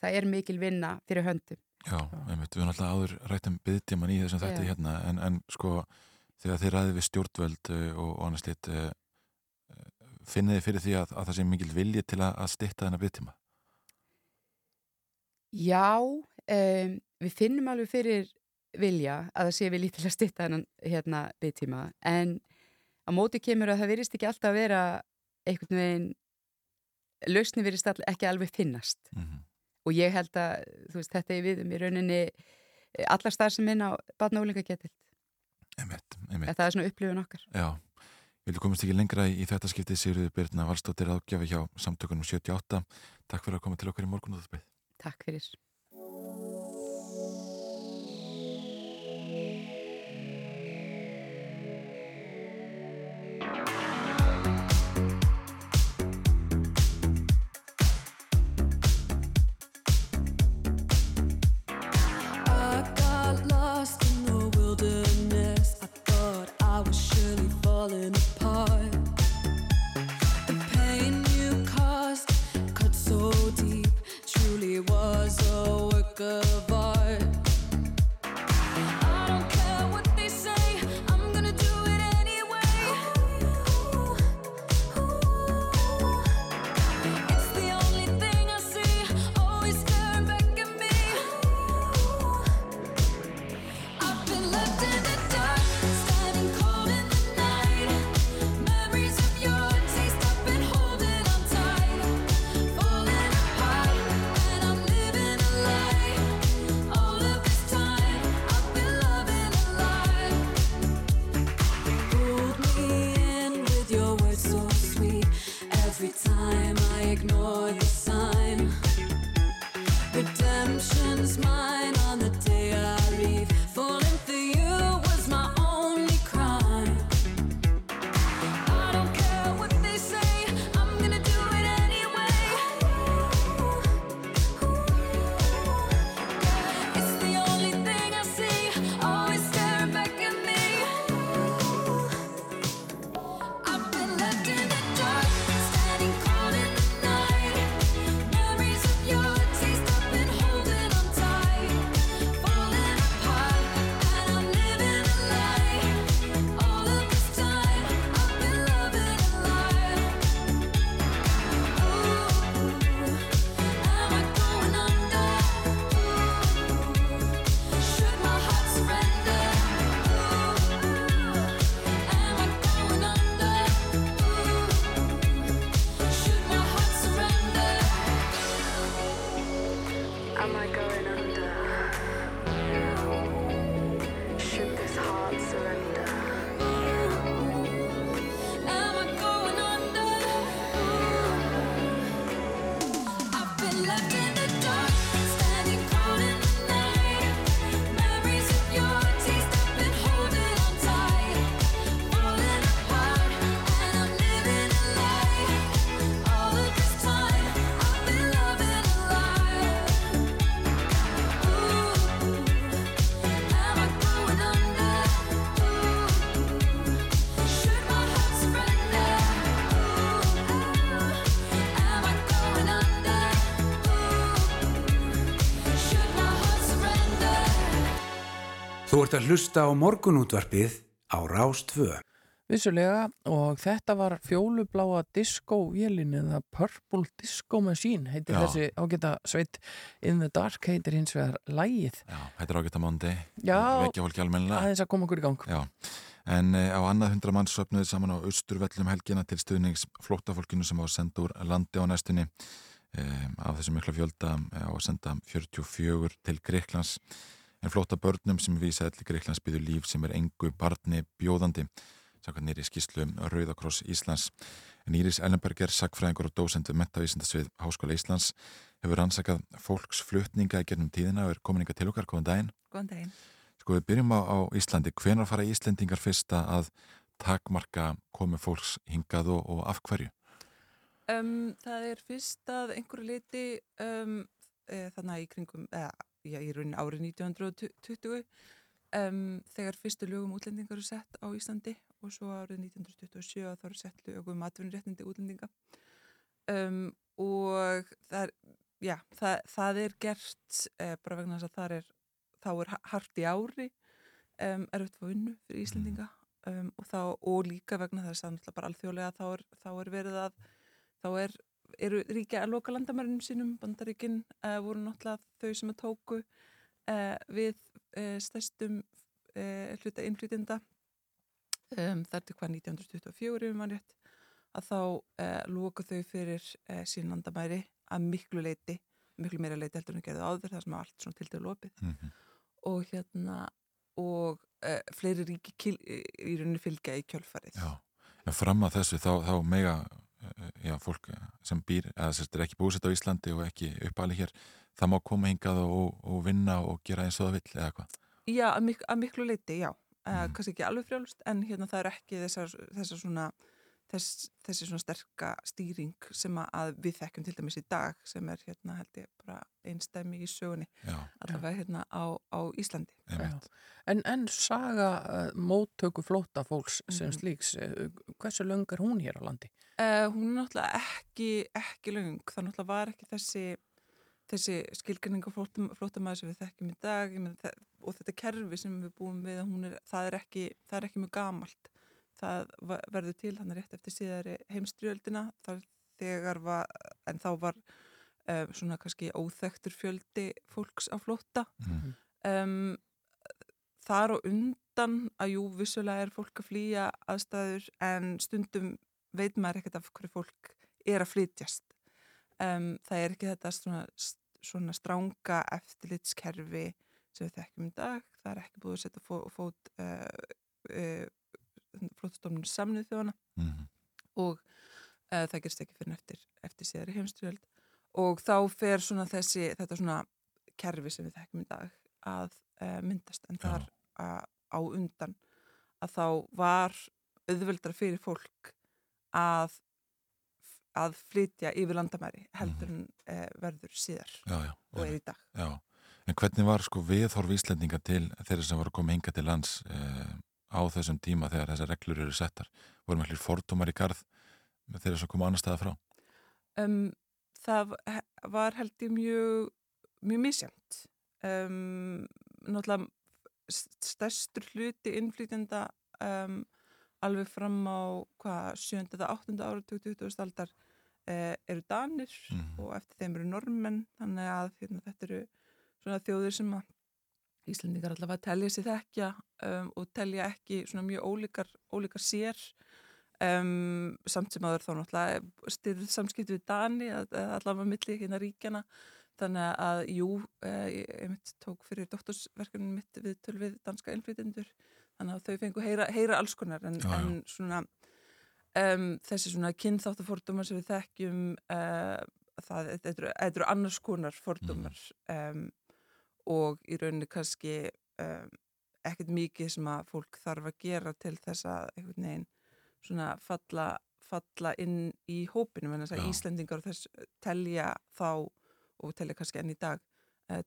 það er mikil vinna fyrir höndum. Já, einmitt, við erum alltaf áður rætt um byggtíman í þessum þætti Já. hérna en, en sko þegar þið ræðið við stjórnvöld uh, og, og annars litt uh, finnið þið fyrir því að, að það sé mikil vilji til að, að stytta þennan byggtíma Já, um, við finnum alveg fyrir vilja að það sé vilji til að stytta hennan hérna byggtíma en á móti kemur að það virðist ekki alltaf að vera einhvern veginn lausni virðist all, ekki alveg finnast. Mm -hmm. og ég held að veist, þetta er við um í rauninni eh, allar starf sem inn á líka Einmitt, einmitt. Það er svona upplifun okkar. Já, ég vil komast ekki lengra í, í þetta skiptið Sigurður Birna Valstóttir ágjafi hjá samtökunum 78 Takk fyrir að koma til okkar í morgun og það Takk fyrir falling apart. The pain you caused cut so deep, truly was a work of Þú ert að hlusta á morgunútvarpið á Rástvö. Vissulega og þetta var fjólubláa disco-vélin eða Purple Disco Machine heitir Já. þessi ágæta sveit In the Dark heitir hins vegar lægið Já, þetta er ágætt að mándi. Já. Aðeins að koma okkur í gang Já, en e, á annað hundra mann söpnuði saman á austurvellum helgina til stuðnings flóttafólkinu sem á að senda úr landi á næstunni. E, af þessum mikla fjölda e, á að senda 44 til Greiklands. En flótta börnum sem vísa allir Greiklands býður líf sem er engu barni bjóðandi. Samkvæmt nýri skýslu Rauðakross Íslands. En Íris Ellenberger, sagfræðingur og dósend við metavísindasvið Háskóla Íslands hefur rannsakað fólksflutninga í gernum tíðina og er komin til okkar, góðan daginn. Góðan daginn. Sko við byrjum á, á Íslandi. Hvenar fara Íslendingar fyrsta að takmarka komu fólks hingað og, og af hverju? Um, það er fyrst að einhverju leiti um, e, þannig í kringum, eða já, í raunin árið 1920 um, þegar fyrstu lögum útlendingar eru sett á Íslandi og svo árið 1927 þá eru sett lögum atvinnuréttindi útlendinga. Um, og það er, já, það, það er gert e, bara vegna þess að það er, þá er ha- hart í ári um, erfitt fá vinnu fyrir Íslendinga um, og, þá, og líka vegna þess að bara alþjóðlega þá er, þá er verið að þá er, eru ríkja að loka landamærunum sínum, bandaríkin uh, voru náttúrulega þau sem að tóku uh, við uh, stærstum hluta innflytjenda. Um, þar til hvað 1924 ef maður rétt að þá loka þau fyrir sín landamæri að miklu leiti miklu meira leiti heldur en þau gerðu áður það sem allt svona til dælu opið. Mhm. og hérna og fleiri ríki í rauninni fylgja í kjölfarið. Já, en fram að þessu þá, þá mega eh, já, fólk sem býr, eða sérst er ekki búsett á Íslandi og ekki uppalið hér, það má koma hingað og, og vinna og gera eins og það vill eða hvað? Já, að, mik að miklu leiti, já. Uh, kannski ekki alveg frjálst, en hérna það er ekki þessar, þessar svona, þess, þessi svona sterka stýring sem að- við þekkjum til dæmis í dag sem er hérna held ég bara einstæmi í sögunni, allavega hérna á, á Íslandi. Já. En, en saga uh, móttöku flóta fólks sem Mhm. slíks, uh, hversu löng er hún hér á landi? Uh, hún er náttúrulega ekki, ekki löng, það náttúrulega var ekki þessi, þessi skilgrinning flótum, flótamæði sem við þekkjum í dag. Það, og þetta kerfi sem við búum við er, það, er ekki, það er ekki mjög gamalt. Það verður til hann rétt eftir síðari heimstriöldina þegar var, en þá var um, svona kannski óþektur fjöldi fólks á flóta Mhm. um, þar og undan að jú, vissulega er fólk að flýja aðstæður en stundum veit maður ekkert af hverju fólk er að flytjast. Um, það er ekki þetta svona, svona stránga eftirlitskerfi sem við þekkjum í dag. Það er ekki búið að setja fó, fót uh, uh, flóttastofnun samnið þjóðana Mhm. og uh, það gerst ekki fyrir eftir, eftir síðari heimstyrjöld og þá fer svona þessi þetta svona kerfi sem við þekkjum í dag að myndast. En þar á undan að þá var auðveldra fyrir fólk að að flytja yfir landamæri heldur en uh, verður síðar Já, já. og er í dag Já, en hvernig var sko viðhorf Íslendinga til þeirra sem voru koma hinga til lands eh, á þessum tíma þegar þessar reglur eru settar? Voru með allir fordómar í garð með þeirra sem koma annar staða frá? um, það var held ég mjög mjög misjæmt um, náttúrulega st- stærstur hluti innflytjenda um, alveg fram á hvað, 7. eða 8. ára 20. aldar eh, eru danir og eftir þeim eru normenn þannig að hérna, þetta eru svona þjóðir sem að Íslendingar allavega telja sér þekkja um, og telja ekki svona mjög ólíkar, ólíkar sér um, samt sem aður þá náttúrulega styrð samskipti við Dani að- að allavega milli hérna ríkjana þannig að jú, eh, ég, ég mitt tók fyrir doktorsverkefnin mitt við töl við danska innflytendur þannig að þau fengu heyra, heyra alls konar en, Já, já. en svona um, þessi svona kynþáttafordómar sem við þekkjum uh, það, þetta eru, annars konar fordómar um, og í rauninni kannski um, ekkert mikið sem að fólk þarf að gera til þess að einhvern veginn svona falla, falla inn í hópinu, en þess að. Íslendingar þess telja þá og telja kannski enn í dag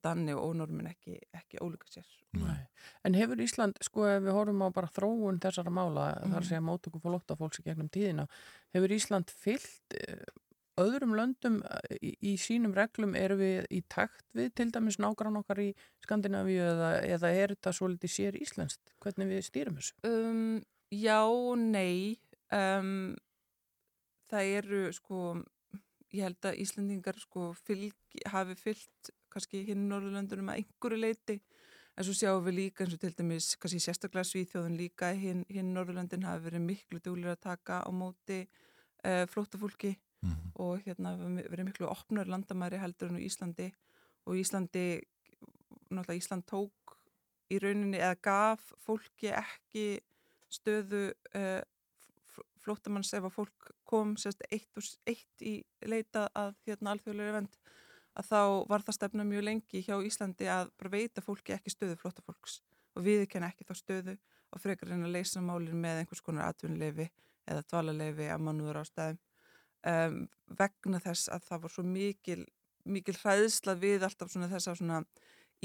Danni og Normin ekki, ekki ólíka sér. Nei. En hefur Ísland, sko ef við horfum á bara þróun þessara mála, þar Mhm. að segja mótöku fólótta fólks í gegnum tíðina, hefur Ísland fyllt öðrum löndum eh, í, í sínum reglum erum við í takt við til dæmis nágrann okkar í Skandinavíu eða, eða er þetta svolítið sér íslenskt? Hvernig við stýrum þessu? Um, já nei. Um, það eru sko, ég held að Íslendingar sko fylg, hafi fyllt kannski hinn Norðurlöndunum að einhverju leiti en svo sjáum við líka eins og til dæmis kannski sérstaklega Svíþjóðun líka hinn, hinn Norðurlöndin hafi verið miklu dúlir að taka á móti uh, flóttafólki Mhm. og hérna verið miklu opnar landamæri heldur en á Íslandi. Og Íslandi, náttúrulega Ísland tók í rauninni eða gaf fólki ekki stöðu uh, flóttamanns ef að fólk kom sérst eitt, eitt í leita að hérna alþjóðlega vend að þá var það stefna mjög lengi hjá Íslandi að bara veita fólki ekki stöðu flóttafólks og viðkenna ekki þá stöðu og frekar reyna að leysa málin með einhvers konar atvinnuleifi eða dvalarleifi að mannúður ástæðum um, vegna þess að það var svo mikil, mikil hræðsla við alltaf svona þessa svona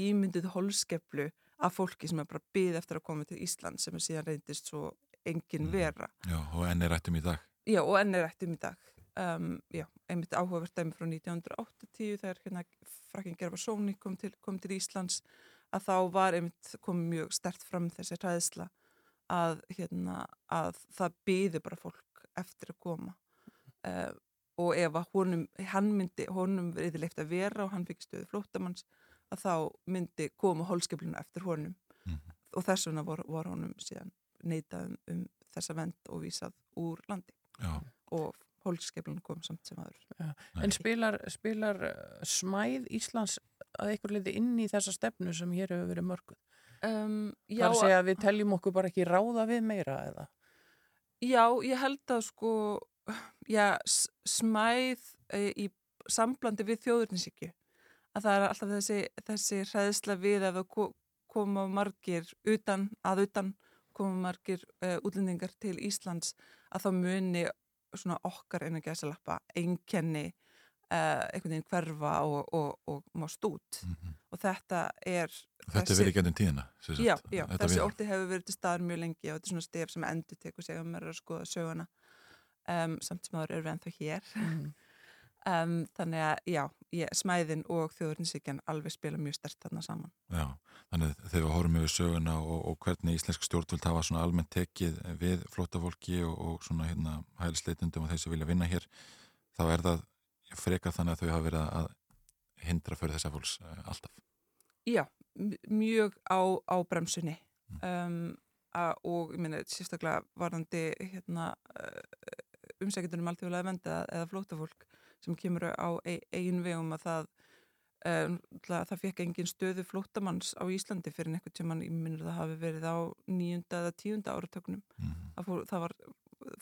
ímyndið holskeplu af fólki sem er bara byð eftir að koma til Ísland sem er síðan reyndist svo engin vera. Já, og enn er rættum í dag. Já, og enn er rættum í dag. Um, já, einmitt áhugavert dæmi frá 1980 þegar hérna frakkin Gerfa Sóni kom til, kom til Íslands að þá var einmitt komið mjög stert fram þessi hræðsla að, hérna, að það byði bara fólk eftir að koma. Uh, og ef honum, hann myndi, honum verið leift að vera og hann fikk stöðu flóttamanns að þá myndi koma hólskeflinu eftir honum. Og þess vegna var, var honum síðan neitað um, um þessa vend og vísað úr landi. Já. og hólskeflinu kom samt sem aður. Já. En spilar, spilar eh, smæð Íslands að einhver liði inn í þessa stefnu sem hér hefur verið mörguð? Um, Það já, er að segja að við teljum okkur bara ekki ráða við meira eða? Já, ég held að sko, já, smæð e, í samblandi við þjóðurninsíkju. Að það er alltaf þessi, þessi hræðsla við að koma margir utan, að utan koma margir uh, útlendingar til Íslands að þá muni svona okkar einu gæsalappa einkenni uh, einhvern veginn hverfa og, og, og mást út. Og þetta er... Mhm. Þetta er verið gennum tíðina. Já, já, þessi ótti hefur verið til staðar mjög lengi og þetta er svona stef sem endur tekur sig að maður er að skoða söguna um, samt sem aður eru við ennþá hér Mm. Um, þannig að já, ég, smæðin og þjóðurinsíkjan alveg spila mjög stert þarna saman. Já, þannig að þegar við horfum yfir söguna og, og hvernig íslensk stjórnvöld hafa svona almennt tekið við flótafólki og, og svona hérna hælisleitundum og þeir sem vilja vinna hér, þá er það frekar þannig að þau hafa verið að hindra fyrir þessa fólks uh, alltaf. Já, mjög á, á bremsunni. Um, a, og ég meina sérstaklega varðandi hérna, uh, umsækjandunum alþjóðlega venda eða flótafólk sem kemur á e eigin vegum að það um, það fekk engin stöðu flótamanns á Íslandi fyrir einhvern tímann, ég minnur það hafi verið á nýjunda eða tíunda áratöknum það, fór, það var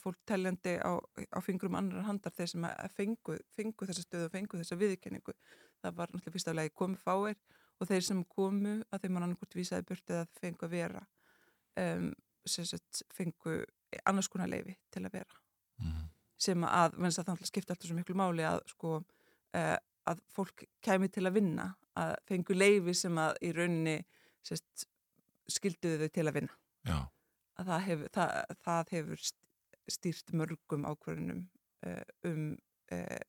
fólk teljandi á, á fingrum annar handar þeir sem fengu, fengu þessa stöðu og fengu þessa viðurkenningu. Það var náttúrulega fyrst af lagi komið fáir og þeir sem komu að þeim var annarkort vísaði burt eða fengu að vera um, sem sagt fengu annars konar leifi til að vera sem að, að það skipta alltaf svo miklu máli að sko uh, að fólk kæmi til að vinna að fengu leifi sem að í rauninni sest, skilduðu þau til að vinna Já. að það hefur, það, það hefur stýrt mörgum ákvörðunum uh, um uh,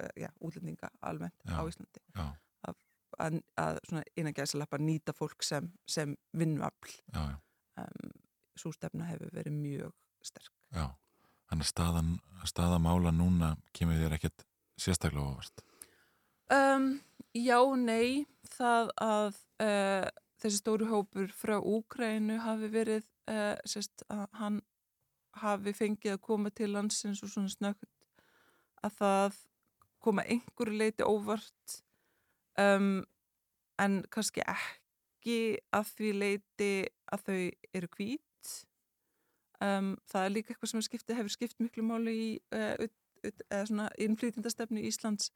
uh, já, útlendinga almennt Já, á Íslandi já. að, að, innan gæðsalappa nýta fólk sem, sem vinnuafl Já, já. um, svo stefna hefur verið mjög sterk Já, þannig að staðan, staða mála núna kemur þér ekkert sérstaklega óvart. Um, já, nei, það að uh, þessi stóru hópur frá Úkrænu hafi verið, uh, sérst, að hann hafi fengið að koma til landsins og svona snögt að það koma einhverju leiti óvart um, en kannski ekki að því leiti að þau eru hvít. Um, það er líka eitthvað sem skipti, hefur skipt miklu máli í uh, eða svona innflýtindastefnu Íslands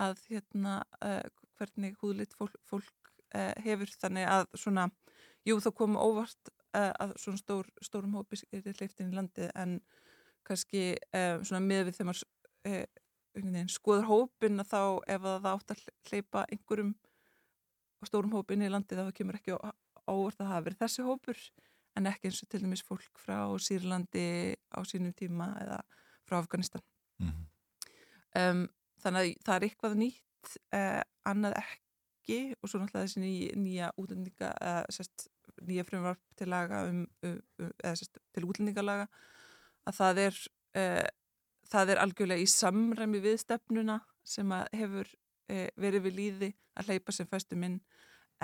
að hérna uh, hvernig húðlitt fólk, fólk uh, hefur. Þannig að svona, jú þá koma óvart uh, að svona stór, stórum hópi er hleyftin í landið en kannski uh, svona með við þegar maður uh, skoður hópin að þá ef að það átt að hleypa einhverjum stórum hópin í landið þá kemur ekki óvart að hafi verið þessi hópur en ekki eins og til dæmis fólk frá Sýrlandi á sínum tíma eða frá Afganistan. Mhm. um, þannig að það er eitthvað nýtt uh, annað ekki og svo náttúrulega þessi ný, nýja útlendinga uh, sest, nýja frumvarp til laga um, um, um eða sest, til útlendingalaga að það er uh, það er algjörlega í samræmi við stefnuna sem að hefur uh, verið við líði að hleypa sem fæstum inn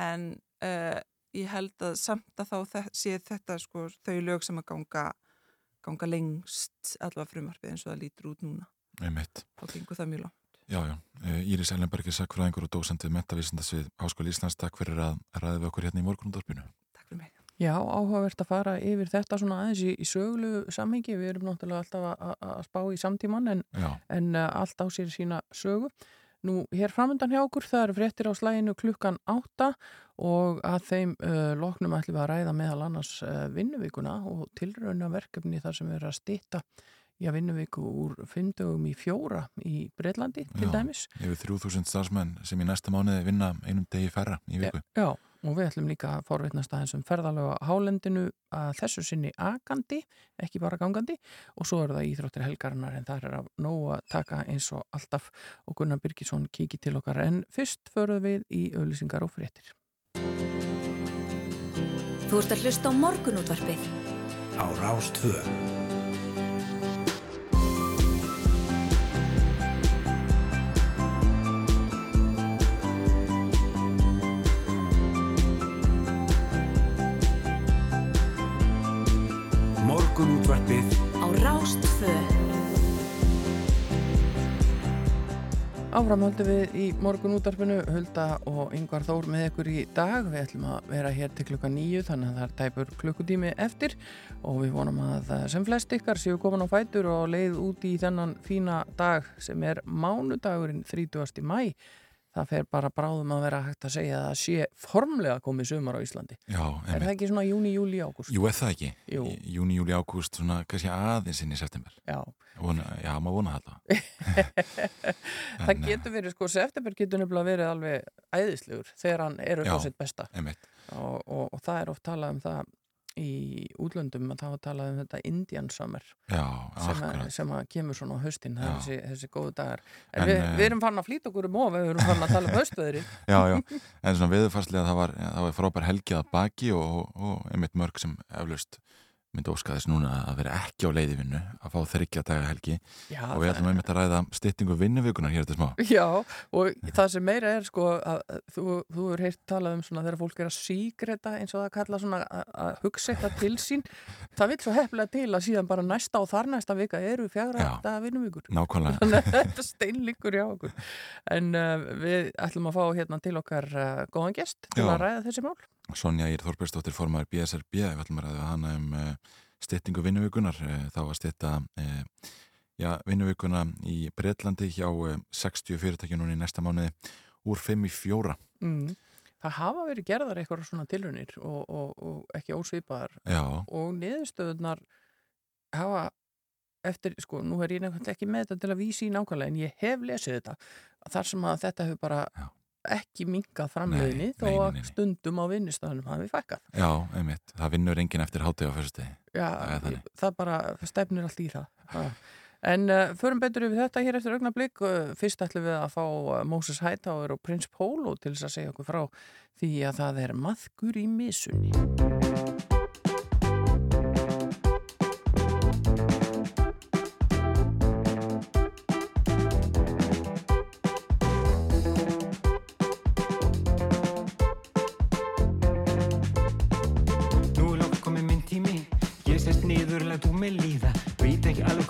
en uh, ég held að samt að þá sé þetta sko þau lög sem að ganga ganga lengst allavega frumarfið eins og það lítur út núna Einmitt. þá gengur það mjög langt Já, já. Eh, Íris Ellenbergir, sakfræðingur og dósandið metavísindasvið Háskóli Íslands, takk fyrir að ræða við okkur hérna í morgunundorpinu. Já, áhugavert að fara yfir þetta svona aðeins í, í söglu samhengi. Við erum náttúrulega alltaf að, spá í samtíman en, en uh, allt á sér sína sögu. Nú, hér framöndan hjá okkur, það eru fréttir á slæginu klukkan átta og að þeim uh, loknum ætlum við að ræða meðal annars uh, vinnuvíkuna og tilrauna verkefni þar sem við erum að stýtta að vinnuvíku úr fimmdögum í fjóra í Breitlandi til Já, dæmis. Yfir 3000 starfsmenn sem í næsta mánuði vinna einum degi færra í viku. Já, og við ætlum líka að forvitnast aðeins um ferðalega hálendinu að þessu sinni agandi, ekki bara gangandi og svo eru það íþróttir helgarinnar en það er að nógu að taka eins og alltaf og Gunnar Birgisson kíki til okkar en fyrst förum við í auðlýsingar og fréttir. Þú ert að hlusta á morgunútvarpið. á Rástvö. Morgunútvarpið Á Rástfö. Áframhaldum við í morgun útarpinu Hulda og Yngvar Þór með ykkur í dag við ætlum að vera hér til klukka nýju þannig að það er tæpur klukkutími eftir og við vonum að sem flest ykkar séu komin á fætur og leið út í þennan fína dag sem er mánudagurinn 30. mæ það fer bara bráðum að vera hægt að segja að það sé formlega komið sumar á Íslandi Já, Er það ekki svona júni, júli, ágúst? Jú, er það ekki? Jú. Júni, júli, ágúst, svona kannski aðeins inn í september. Já. Vona, já, maður vona þetta. það [laughs] getur verið, sko, september getur nefnilega verið alveg æðislegur þegar hann er upp á sitt besta og, og, og það er oft talað um það í útlöndum að það var talað um þetta Indian Summer Já, sem, að, sem að kemur svona á haustin. Það er þessi, þessi góðu dagar. En, En, við, eh, við erum fann að flýta okkur um of við erum fann að tala um haustveðri [laughs] Já, já, en svona viðfarslega það var, var frábær helgið að baki og, og einmitt mörg sem eflaust myndi óska þess núna að vera ekki á leiðivinnu að fá þryggja daga helgi Já, og við ætlum einmitt að ræða styttingu vinnuvíkunar hér til smá. Já, og það sem meira er sko að að þú, þú er heilt talað um svona þegar fólk er að sígreta eins og það kalla svona að, að hugsa þetta til sín það vil svo hefnilega til að síðan bara næsta og þar næsta vika eru fjagra daga vinnuvíkur Nákvæmlega. Þannig að þetta steinleikur hjá okkur en uh, við ætlum að fá hérna til okkar uh, góðan gest til Já. að ræða þessi mál Sonja Ír Þorbergsdóttir formar BSRB, við ætlum að ræða hana um uh, styttingu vinnuvíkunar, uh, þá að stytta uh, já, vinnuvíkuna í Breitlandi hjá uh, 60 fyrirtækjum núna í næsta mánuði úr 5 í 4. mm. Það hafa verið gerðar eitthvað svona tilraunir og, og, og ekki ósvipaðar Já. og niðurstöðunar hafa eftir, sko, nú er ég nefnilega ekki með þetta til að vísi í nákvæmlega en ég hef lesið þetta þar sem að þetta hefur bara ekki minkað framleiðinni Nei, þó að stundum á vinnustæðunum hafi fækkað. Já, einmitt, það vinnur enginn eftir hátegi á fyrstu Já, Það það bara stefnir allt í það. Já. En uh, förum betur yfir þetta hér eftir augnablík. Uh, fyrst ætlum við að fá uh, Moses Hightower og Prince Polo til þess að segja okkur frá því að það er maðgur í misunni.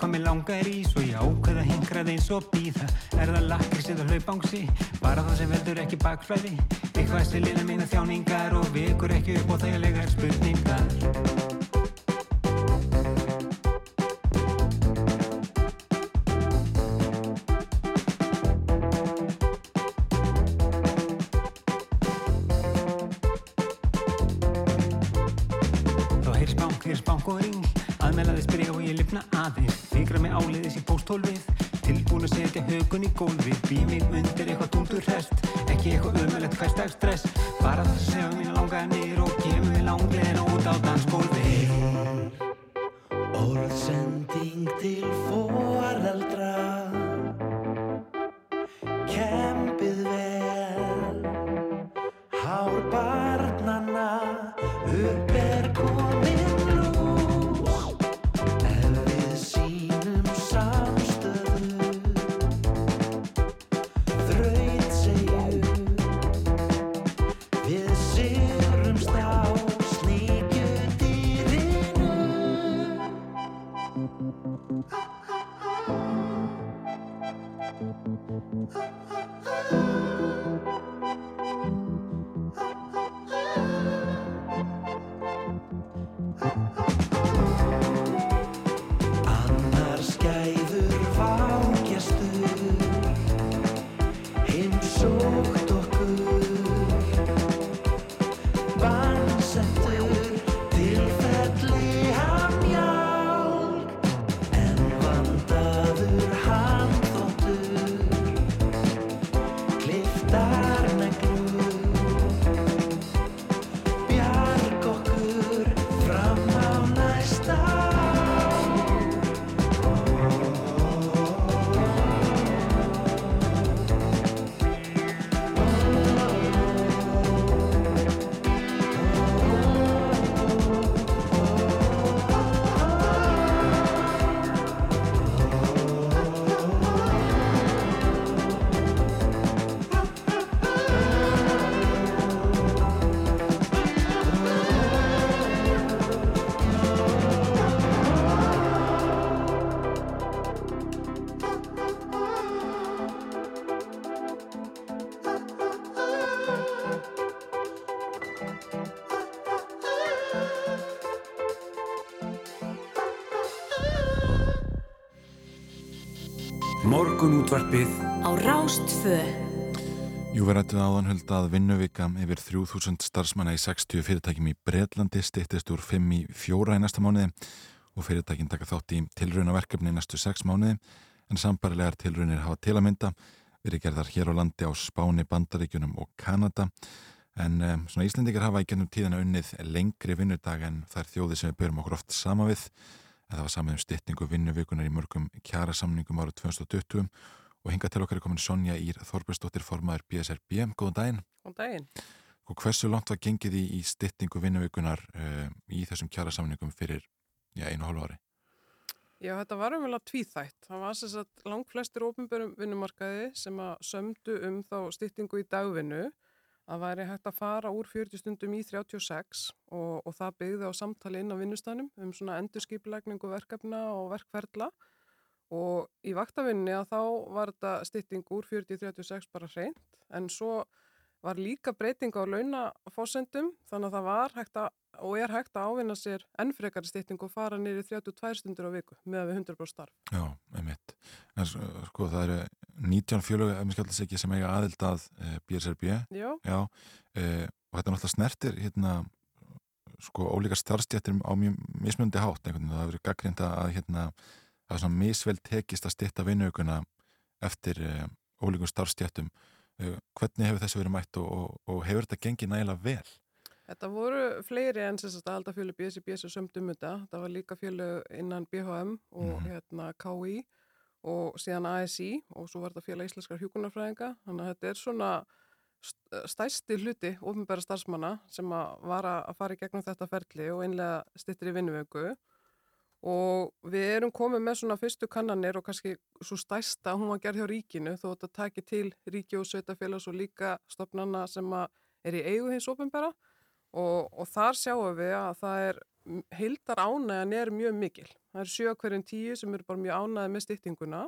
Hvað mér langar í Svo ég ákveða hingrað eins og býða Er það lakris eða hlaupangsi? Bara það sem veldur ekki bakflæði. Eitthvað sem lina mína þjáningar Og vekur ekki upp á þægilegar spurningar. Þá heyr spánk, heyr spánk og ring. Aðmelaði spyrja og ég lifna aðeins setja högun í Morgun útvarpið Á Rástfö Jú verið rættið áðan hölda að vinnuvika yfir 3000 starfsmanna í 60 fyrirtækjum í Breitlandi stittist úr 5 í 4 í næsta mánuði og fyrirtækin taka þátt í tilraunaverkefni næstu 6 mánuði en sambarilegar tilraunir hafa til að mynda verið gerðar hér á landi á Spáni, Bandaríkjunum og Kanada. En um, svona Íslendingar hafa í gennum tíðina unnið lengri vinnudag en þær þjóði sem við börum okkur oft sama við en það var samið um styttingu vinnuvikunar í mörgum kjærasamningum árið 2020 og hinga til okkar er komin Sonja Ír Þorbjörnsdóttir formaður BSRB. Góðan daginn. Góðan daginn. Og hversu langt var gengið í, í styttingu vinnuvikunar uh, í þessum kjærasamningum fyrir já, einu hálfu ári? Já, þetta var umvel að tvíþætt. Það var sagt langt flestir ópenbörum vinnumarkaði sem að sömdu um þá styttingu í dagvinnu að væri hægt að fara úr 40 stundum í 36 og, og það byggði á samtali inn á vinnustanum um svona endurskipilegningu verkefna og verkferðla og í vaktavinni að þá var þetta stytting úr 40-36 bara hreint en svo var líka breyting á launafósendum þannig að það var hægt að og er hægt að ávinna sér ennfrekari stytting og fara nýri 32 stundur á viku með við 100% starf. Já, einmitt. En sko það eru 19 fjölög, ef mér skallast ekki, sem eiga aðild að e, BSRB. Já. Já, e, og þetta er náttúrulega snertir hérna, sko ólíka starfstjættir á mjög mismundi hátt einhvern veginn. Það hefur verið gaggrind að hérna, það er svona misvel tekist að stytta vinnauguna eftir e, ólíkum starfstjættum. Hvernig hefur þessu verið mætt og, og, og hefur þetta gengið nægilega vel? Þetta voru fleiri en sérst að halda fjölu BSB sem sömdum þetta. Það var líka fjölu innan BHM og Mhm. hérna KI og síðan ASI og svo var þetta fjöla íslenskar hjúkunarfræðinga. Þannig að þetta er svona st- stærsti hluti ofnbæra starfsmanna sem að var að fara í gegnum þetta ferli og einlega stittir í vinnuvöku. Og við erum komið með svona fyrstu kannanir og kannski svo stærsta, hún var gerð hjá ríkinu þó þetta taki til ríki og sveitafélags og líka stopnana sem að er í eigu hins ofnbæra og, og þar sjáum við að það er heildar ánægjan er mjög mikil. Það er sjö hverjum tíu sem eru bara mjög ánægði með styttinguna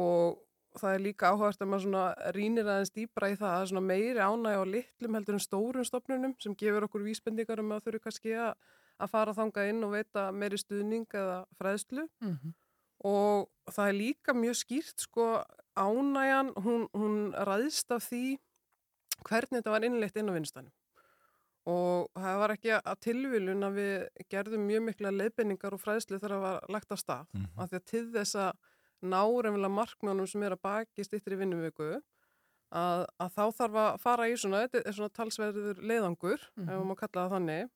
og það er líka áhugast að maður svona rínir aðeins dýbra í það að svona meiri ánægja á litlum heldur en stórum stopnunum sem gefur okkur vísbendingar um að þau eru kannski að, að fara þangað inn og veita meiri stuðning eða fræðslu Mhm. og það er líka mjög skýrt sko ánægjan, hún, hún ræðst af því hvernig þetta var innleitt inn á vinnustanum og það var ekki að tilvílun að við gerðum mjög mikla leiðbenningar og fræðslu þegar það var lagt af stað Mhm. af því að til þess að náremlega markmjónum sem er að baki stýttir í vinnuvöku að, að þá þarf að fara í svona, þetta er svona talsverður leiðangur, ef Mhm. maður kalla það þannig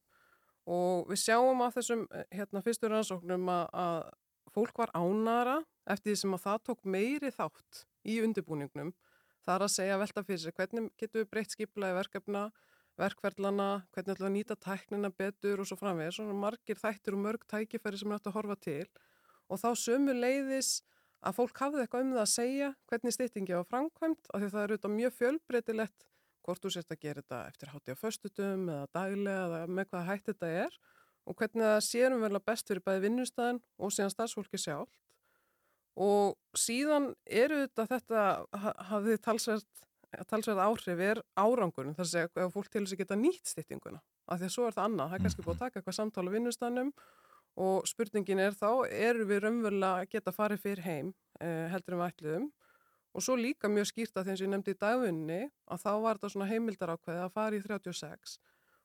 og við sjáum að þessum hérna, fyrstur rannsóknum að, að fólk var ánara eftir því sem að það tók meiri þátt í undirbúningnum þar að segja velta fyrir sig hvernig getum við breytt skiplaði verkefna verkferðlana, hvernig ætlum við að nýta tæknina betur og svo framvegir, svona margir þættir og mörg tækifæri sem er hægt að horfa til. Og þá sömu leiðis að fólk hafði eitthvað um það að segja hvernig styttingi var framkvæmt af því það er auðvitað mjög fjölbreytilegt hvort þú sérst að gera þetta eftir hátti á föstutum eða daglega eða með hvað hætt þetta er og hvernig það sérum vel að best fyrir bæði vinnustæðin og síðan starfsfólki sjálft. Og síðan eru þetta þetta ha- hafði talsvert, talsvert áhrif er árangurinn þar að segja ef fólk til þess að geta nýtt styttinguna af því að svo er það annað, það er kannski búið að taka eitthvað samtala á vinnustannum og spurningin er þá, eru við raunverulega að geta farið fyrir heim eh, heldur en við ætluðum? Og svo líka mjög skýrt að þeim sem ég nefndi í dagvinni að þá var þetta svona heimildar ákveði að fara í 36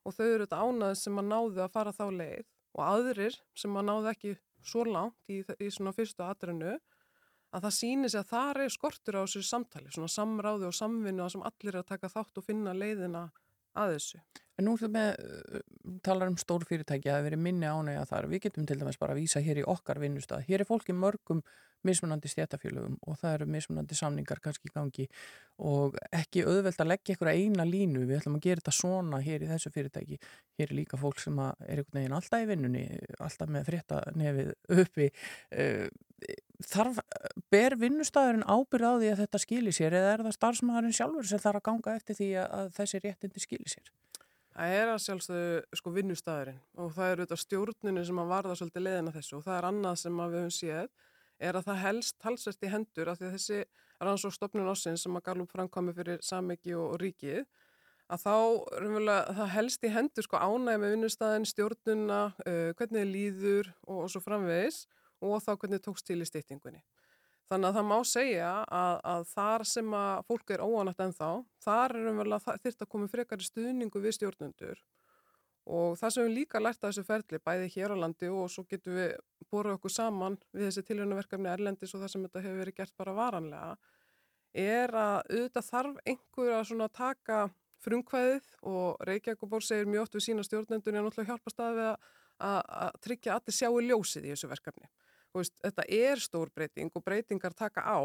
og þau eru þetta ánaði sem að náðu að fara þá leið og aðrir sem að náðu ekki svo langt í, í svona fyrstu atrinu að það sýnir sig að það er skortur á þessu samtali, svona samráði og samvinnu að sem allir er að taka þátt og finna leiðina að þessu. En nú ætlum við uh, talar um stór fyrirtæki að það veri minni ánægja þar. Við getum til dæmis bara að vísa hér í okkar vinnustad. Hér er fólki mörgum mismunandi stjætafélögum og það eru mismunandi samningar kannski í gangi og ekki auðvelt að leggja ykkur eina línu. Við ætlum að gera þetta svona hér í þessu fyrirtæki. Hér er líka fólk sem er einhvern veginn alltaf í vinnunni, alltaf með frétta nefið uppi. Uh, Þarf, ber vinnustæðurinn ábyrð á því að þetta skilir sér eða er það starfsmæðurinn sjálfur sem þarf að ganga eftir því að, þessi réttindi skilir sér? Það er að sjálfsögðu sko vinnustæðurinn og það eru þetta stjórnunni sem að varða svolítið leiðina þessu og það er annað sem við höfum séð er að það helst talsvert í hendur af því að þessi rannsókstofnun ásins sem að Gallup framkvæmi fyrir samegi og, og ríkið að þá það helst í hendur sko ánæg með vinnustæðin, stjórnuna, uh, hvernig þið líður og, og svo framvegis og þá hvernig tókst til í styttingunni. Þannig að það má segja að, að þar sem að fólk er óanætt ennþá, þar er umverulega þyrrt að koma frekar stuðningu við stjórnundur og það sem við líka lært af þessu ferli, bæði hér á landi og svo getum við borðið okkur saman við þessi tilhörnaverkefni Erlendis og það sem þetta hefur verið gert bara varanlega, er að auðvitað þarf einhver að svona taka frumkvæðið og Reykjavík og Bór segir mjög oft við sína stjórnendur en náttúrulega hjálpa staði við að, að, að tryggja að allir sjáu ljósið í þessu verkefni veist, þetta er stór breyting og breytingar taka á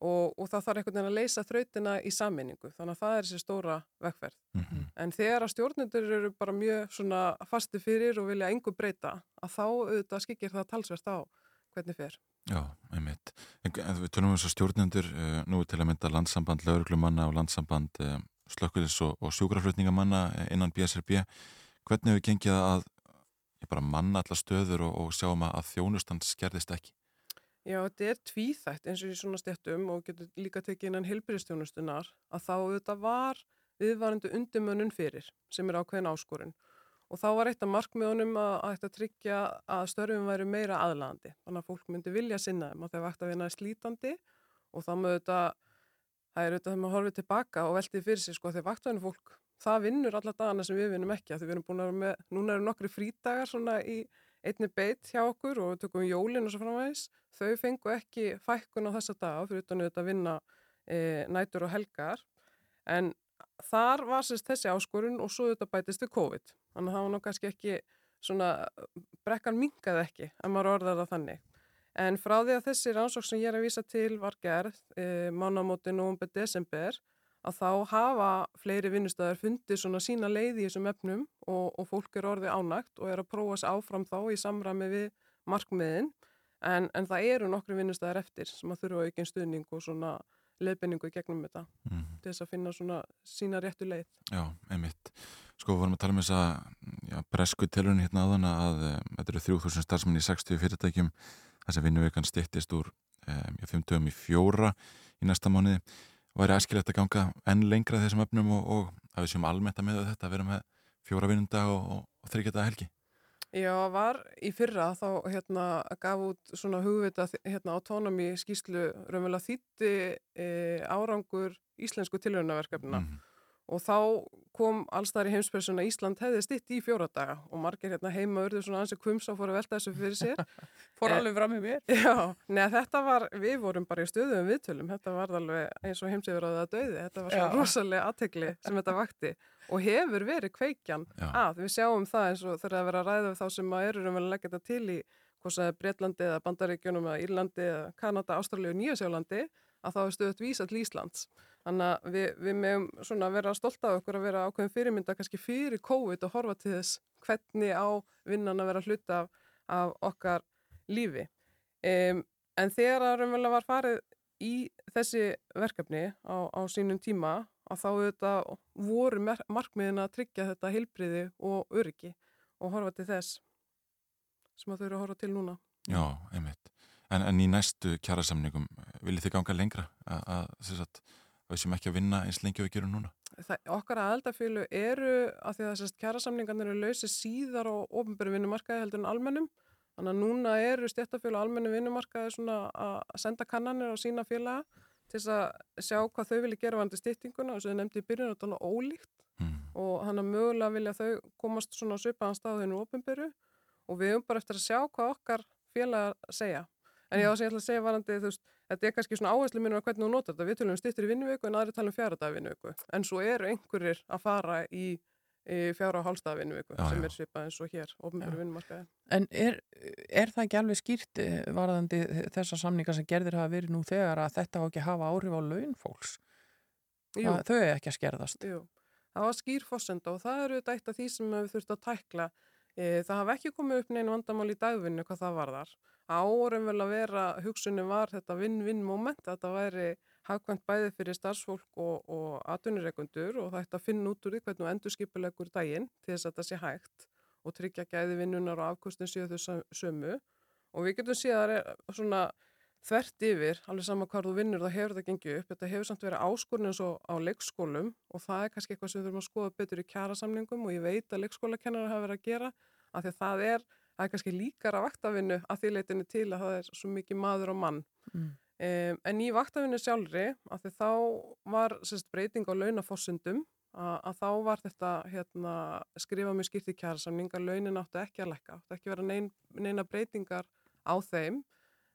og, og það þarf einhvern veginn að leysa þrautina í sammenningu þannig að það er þessi stóra vekkferð. Mm -hmm. En þegar að stjórnendur eru bara mjög svona fasti fyrir og vilja engu breyta að þá auðvitað skikir það talsverst á hvernig fer. Já, einmitt. En, en við tölum um þess að stjórnendur uh, nú til að mynda landsamband lauruglumanna og landsamband uh, slökkuðis og, og sjúkraflutningamanna innan BSRB. Hvernig hefur gengið að ég bara manna alla stöður og, og sjáum að, þjónustan skerðist ekki? Já, þetta er tvíþætt eins og í svona stettum og getur líka tekið innan helbyrjastjónustunar að þá þetta var viðvarendu undimönnun fyrir sem er ákveðin áskorun og þá var eitt af markmiðunum að, að þetta tryggja að störfum væri meira aðlandi þannig að fólk myndi vilja sinna þeim að þeir vakta að vinna slítandi og þá með þetta það er auðvitað þegar maður horfið tilbaka og veltið fyrir sig sko að þeir vaktaðinu fólk það vinnur alla dagana sem við vinnum ekki við erum búin að vera með, núna eru nokkri frídagar svona í einni beitt hjá okkur og við tökum jólinn og svo framvægis þau fengu ekki fækkun á þessa daga fyrir utan auðvitað að vinna e, nætur og helgar. En þar var sérst þessi áskorun og svo auðvitað bætist við COVID. Þannig að það var nú kannski ekki svona brekkan mingaði ekki að maður orðar það þannig. En frá því að þessi rannsók sem ég er að vísa til var gerð e, mánamóti november, desember að þá hafa fleiri vinnustæðar fundið svona sína leið í þessum efnum og, og fólk er orðið ánægt og er að prófa sér áfram þá í samræmi við markmiðin en, en það eru nokkru vinnustæðar eftir sem að þurfa aukinn stuðning og svona leiðbenningu í gegnum þetta mm. til þess að finna svona sína réttu leið. Já, einmitt. Sko, við vorum að tala um þess að já, bresku tilurinn hérna áðan að um, þetta eru 3000 starfsmenn í 60 fyrirtækjum þess að vinnuvekan stittist úr um, 5 dögum í fjóra í næsta mánuði væri aðskilvægt að ganga enn lengra þessum öfnum og, og að við séum almennt að með þetta að vera með fjóra vinnunda og, og, og þryggjata helgi? Já, var í fyrra þá hérna gaf út svona hugvita hérna autonomi skýslu raunverulega þýtti e, árangur íslensku tilhörnaverkefnina mm -hmm. Og þá kom allstæðar í heimspersona Ísland hefði stitt í fjóra daga og margir hérna heima urðu svona ansið kvumsa og fóru að velta þessu fyrir sér. [laughs] Fór alveg fram í mér? [laughs] Já, neða þetta var, við vorum bara í stöðum viðtölum, þetta var alveg eins og heimsifur að það döði, þetta var svona rosalega aðtegli sem þetta vakti og hefur verið kveikjan Já. að, við sjáum það eins og þegar það verið að ræða við þá sem að eru um að leggja þetta til í hvort það er Breitlandi eða Bandaríkjunum eða Írlandi eða Kanada, Ástralja og Nýjasjálandi að þá er stöðut vísað til Íslands. Þannig að við, við meðum svona vera stolt af okkur að vera ákveðin fyrirmynda kannski fyrir COVID og horfa til þess hvernig á vinnan að vera hluta af, af okkar lífi. Um, en þegar að raunverulega var farið í þessi verkefni á, á sínum tíma að þá þetta voru markmiðin að tryggja þetta heilbriði og öryggi og horfa til þess sem að þau eru að horfa til núna. Já, einmitt. En, en í næstu kjærasamningum, viljið þið ganga lengra að, að, að við sem ekki að vinna eins lengi og við gerum núna? Það, okkar aðeldafílu eru að því að þessast kjærasamningarnir eru lausið síðar á ofnbæru vinnumarkaði heldur en almennum. Þannig að núna eru stjættafílu og almennu vinnumarkaði svona að senda kannanir á sína félaga til þess að sjá hvað þau vilja gera vandi stýttinguna og sem þau nefndi í byrjun þetta er ólíkt og hann að mögulega vilja þau komast svona á svipaðan staðinu ofnbæru og við höfum bara eftir að sjá hvað okkar félagar segja. En ég á að segja að segja varandi, veist, þetta er kannski svona áherslu minnum að hvernig þú notar þetta. Við tölum stýttir í vinnuviku en aðri talum fjara dag vinnuviku. En svo eru einhverjir að fara í, í fjara og hálfstað vinnuviku Já, sem er svipað eins og hér. En er, er það ekki alveg skýrt eh, varðandi þessar samningar sem gerðir hafa verið nú þegar að þetta á ekki hafa áhrif á laun fólks? Jú. Að Þau er ekki að skerðast. Jú, það var skýr fórsenda og það eru eitt af því sem við þurfum að tækla. E, það hafa ekki komið upp neina vandamál í dagvinnu hvað það varðar. Árum vel að vera, hugsunni var þetta vinn-vinn moment, þetta væri hagkvæmt bæði fyrir starfsfólk og, og atvinnureikundur og það ætti að finna út úr því hvernig þú endur skipulegur daginn til þess að þetta sé hægt og tryggja gæði vinnunar og afkostin séu þau sömu. Og við getum það er svona þvert yfir, alveg sama hvar þú vinnur það hefur þetta gengið upp, þetta hefur samt verið áskorun eins og á leikskólum og það er kannski eitthvað sem við þurfum að skoða betur í kjærasamningum og ég veit að leikskólakennarar hafa verið að gera af því að það er, það er kannski líkara vaktavinnu að því leitinu til að það er svo mikið maður og mann Mm. Um, en í vaktavinnu sjálfri, af því þá var sérst, breyting á launafossundum, að, að þá var þetta hérna, skrifa mjög skýrt í kjærasamning að launin áttu ekki að lekka, áttu ekki að vera nein, neina breytingar á þeim,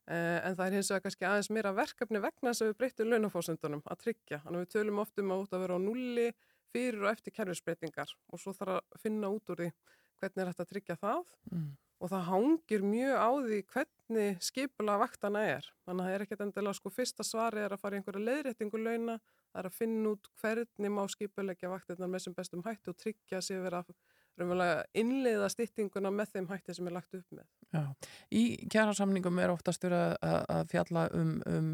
uh, en það er hins vegar kannski aðeins meira verkefni vegna þess að við breytum launafossundunum að tryggja. Þannig að við tölum oft um að út að vera á nulli fyrir og eftir kerfisbreytingar og svo þarf að finna út úr því hvernig er þetta að tryggja það Mm. Og það hangir mjög á því hvernig skipula vaktana er. Þannig að það er ekkert endilega sko fyrsta svari er að fara í einhverja leiðréttingu launa, það er að finna út hvernig má skipulegja vaktirnar með sem bestum hætti og tryggja sig vera raunverulega innleiða styttinguna með þeim hætti sem er lagt upp með. Já. Í kjærasamningum er oftast verið að- fjalla um, um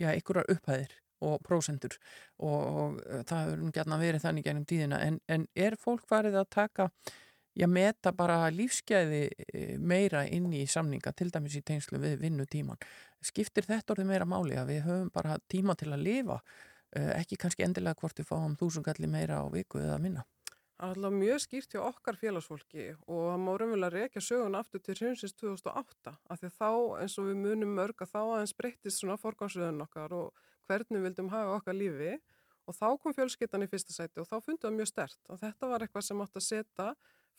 já, einhverjar upphæðir og prósendur og, og eh, það hefur nú gætna verið þannig gennum tíðina en, en er fólk farið að taka já, meta bara lífsgæði eh, meira inn í samninga til dæmis í tengslu við vinnutíman skiptir þetta orðið meira máli að við höfum bara tíma til að lifa eh, ekki kannski endilega hvort við fáum þúsungalli meira á viku eða minna? Alltaf mjög skýrt hjá okkar félagsfólki og það má raunverulega reykja sögun aftur til hrunsins 2008 af því þá eins og við munum mörg að þá aðeins breyttist svona forgámsröðun okkar og hvernig vildum hafa okkar lífi. Og þá kom fjölskyttan í fyrsta sæti og þá fundum það mjög stert og þetta var eitthvað sem átt að setja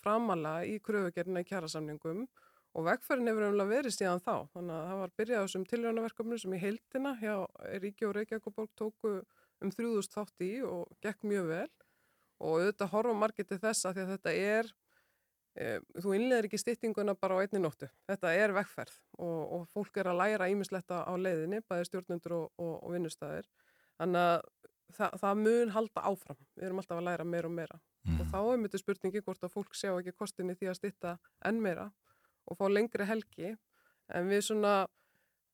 framalega í kröfugerðina í kjærasamningum og vegferðin hefur umlega verið síðan þá. Þannig að það var byrjað á þessum tilrjónaverkefnum sem í heildina hjá Ríki og Reykjavíkuborg tóku um 3000 þátt í og gekk mjög vel. Og auðvitað horfa margir til þess að að þetta er e, þú innleðir ekki styttinguna bara á einni nóttu. Þetta er vegferð og, og fólk er að læra ímisletta á leiðinni bæði stjórnundur og, og, og vinnustæðir þannig að það, það mun halda áfram. Við erum alltaf að læra meira og meira. Og þá er myndi spurningi hvort að fólk sjá ekki kostinni því að stytta enn meira og fá lengri helgi. En við svona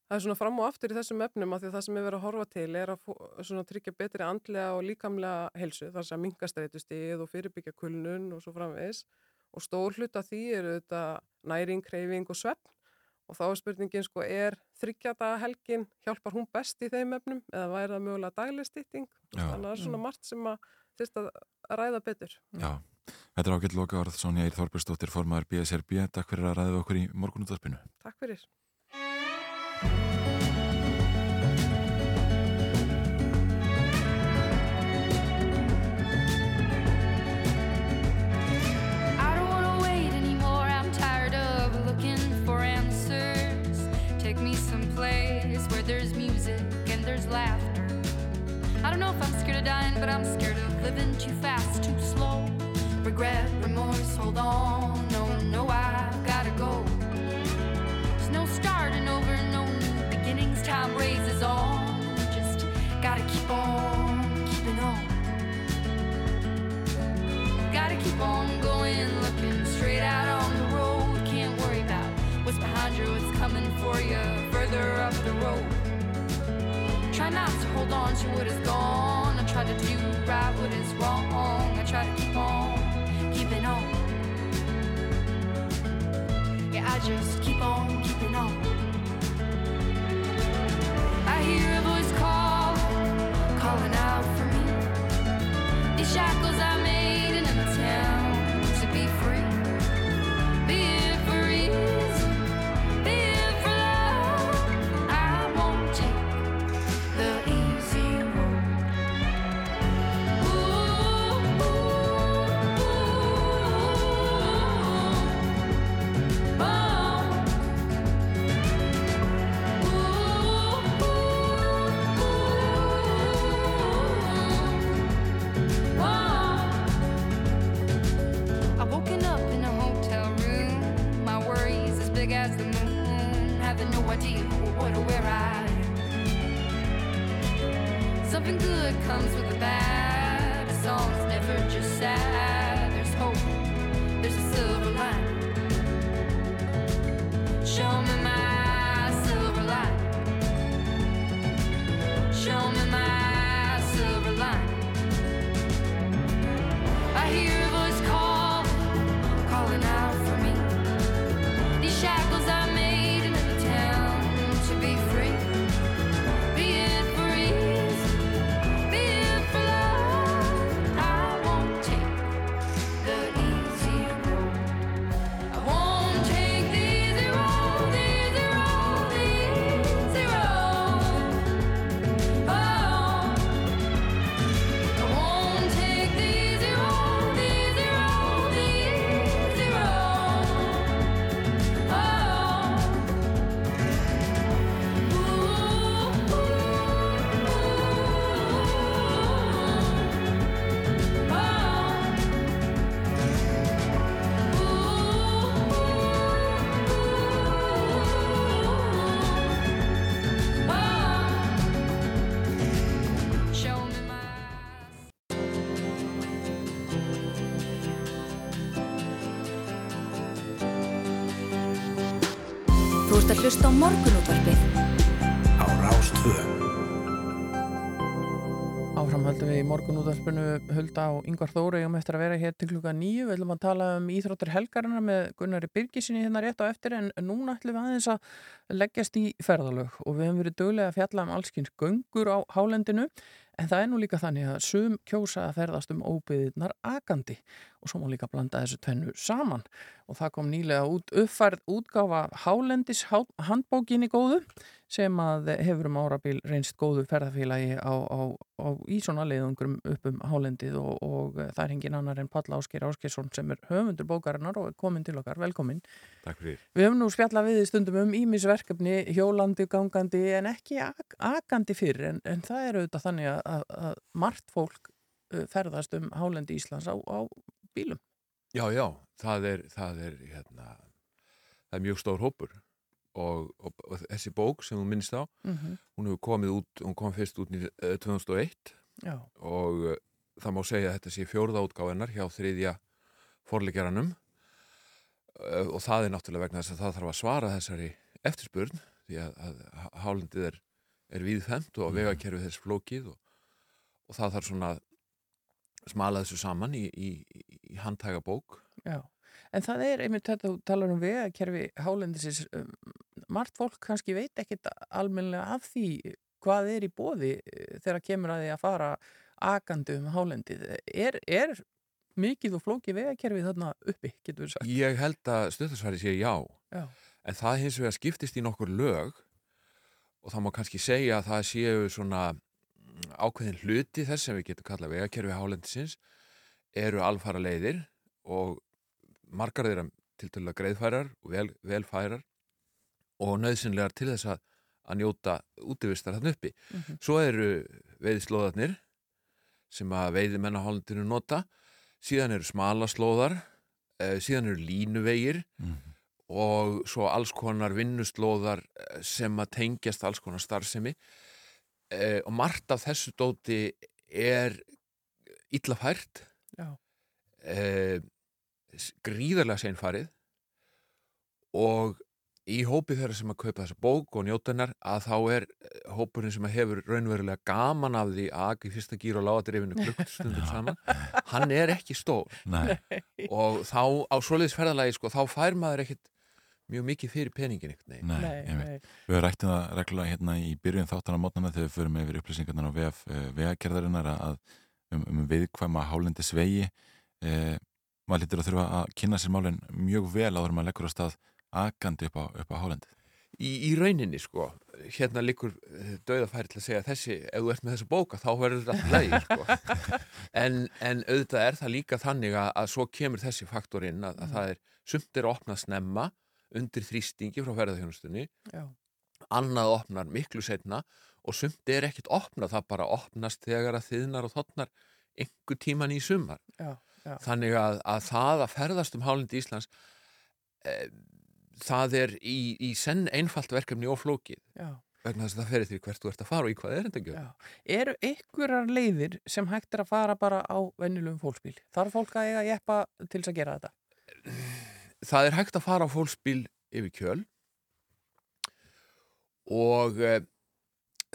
Það er svona fram og aftur í þessum efnum að því að það sem er verið að horfa til er að tryggja betri andlega og líkamlega helsu, þar sem minkastreitustíð og fyrirbyggja kulnun og svo framvegis. Og stór hluta því eru þetta næring, kreyfing og svefn og þá er spurningin sko er þryggjata helgin, hjálpar hún best í þeim efnum eða væri það mögulega Já. þannig að það er svona margt sem að þurft að ræða betur. Já, þetta er ágætt loka orð Sonja Eir Þorbjörnsdóttir, formaður BSRB Takk fyrir að ræða við okkur í morgunútvarpinu Takk fyrir. There's music and there's laughter. I don't know if I'm scared of dying, but I'm scared of living too fast, too slow. Regret, remorse, hold on. No, no, I've gotta go. There's no starting over, no new beginnings. Time raises on. Just gotta keep on keeping on. Gotta keep on going, looking straight out on the road. Can't worry about what's behind you, what's coming for you further up the road try not to hold on to what is gone. I try to do right what is wrong. I try to keep on keeping on. Yeah, I just keep on keeping on. I hear a voice call, calling out for me. These shackles I made. Hlusta á morgunútvarpið á Rástvö. Áfram höldum við í morgun útvarpinu Hulda og Yngvar Þóri um eftir að vera hér til klukka nýju. Við ætlum að tala um íþróttir helgarinnar með Gunnari Birgisinni hérna rétt á eftir en núna ætlum við aðeins að leggjast í ferðalög og við hefum verið dögulega að fjalla um allskins göngur á hálendinu en það er nú líka þannig að sum kjósa að ferðast um óbyðirnar akandi og svo má líka blanda þessu tvennu saman og það kom nýlega út uppfærð útgáfa Hálendis handbókinni góðu sem að hefur um árabil reynst góðu ferðarfélagi á, á, á í svona leiðungurum upp um Hálendið og, og það er hengin annar en Palla Ásker Áskersson sem er höfundur bókarinnar og er komin til okkar, velkomin. Takk fyrir. Við höfum nú spjallað við í stundum um ímisverkefni, hjólandi, gangandi en ekki ak akandi fyrir en, en það er auðvitað þannig að, að, að margt fólk uh, ferðast um Hálendi Íslands á, á bílum. Já, já, það er, það er, hérna, það er mjög stór hópur og, og, og þessi bók sem hún minnst á, Mhm. hún hefur komið út, hún kom fyrst út í uh, 2001 Já. og uh, það má segja að þetta sé fjórða útgáfinnar hjá þriðja forleikjaranum uh, og það er náttúrulega vegna þess að það þarf að svara þessari eftirspurn því að, að hálendið er, er víðfemt og vegakerfið þess flókið og, og það þarf svona að smala þessu saman í, í, í handtæga bók Já, en það er einmitt þetta þú talar um vegakerfi hálendisins um, margt fólk kannski veit ekkit almennilega af því hvað er í bóði þegar kemur að því að fara akandi um hálendið er, er mikið og flóki vegakerfi þarna uppi, getur við sagt Ég held að stöðarsværi sé já. Já. en það hins vegar skiptist í nokkur lög og það má kannski segja að það séu svona mm, ákveðin hluti þess sem við getum kallað vegakerfi hálendisins eru alfara leiðir og margar þeirra til að greiðfærar og vel, velfærar og nöðsynlegar til þess að, að njóta útivistar þarna uppi. Mhm. Svo eru veiðslóðarnir sem að veiði menna hálendinu nota, síðan eru smalaslóðar, eh, síðan eru línuvegir og svo alls konar vinnuslóðar eh, sem að tengjast alls konar starfsemi eh, og margt af þessu dóti er illa fært. Eh, gríðarlega seinfarið og í hópi þeirra sem að kaupa þessa bók og njóta hennar að þá er eh, hópurinn sem að hefur raunverulega gaman af því að ekki fyrsta gýr og lágadrifinu klukkstundum saman hann er ekki stór Nei. og þá á svoleiðis ferðalagi sko, þá fær maður ekkit mjög mikið fyrir peningin ekkert nei. Nei, einmitt. Við höfum rættið það reglulega hérna í byrjun þáttan á mótnana þegar við förum yfir upplýsingarnar á VF uh, vegakerðarinnar að um, um viðkvæma hálendi svegi uh, maður lítur að þurfa að kynna sér málinn mjög vel áður en maður leggur á stað akandi upp á, upp á hálendið. Í, í rauninni sko, hérna likur döðafæri til að segja þessi, ef þú ert með þessa bóka þá verður þetta alltaf leið sko. [laughs] en, en auðvitað er það líka þannig að, að svo kemur þessi faktor inn að, að það er sumt er að opna snemma undir þrýstingi frá ferðarþjónustunni Já. annað opnar miklu setna og sumt er ekkit opnað, það bara opnast þegar að þiðnar og þotnar einhver tíman í sumar Já, já. þannig að, að það að ferðast um hálindi Íslands e, það er í, í senn einfalt verkefni og flókið Já. vegna þess að það ferir því hvert þú ert að fara og í hvað er þetta ekki. Eru einhverjar leiðir sem hægt er að fara bara á venjulegum fólksbíl? Þarf fólk að eiga jeppa til þess að gera þetta? Það er hægt að fara á fólksbíl yfir kjöl og e,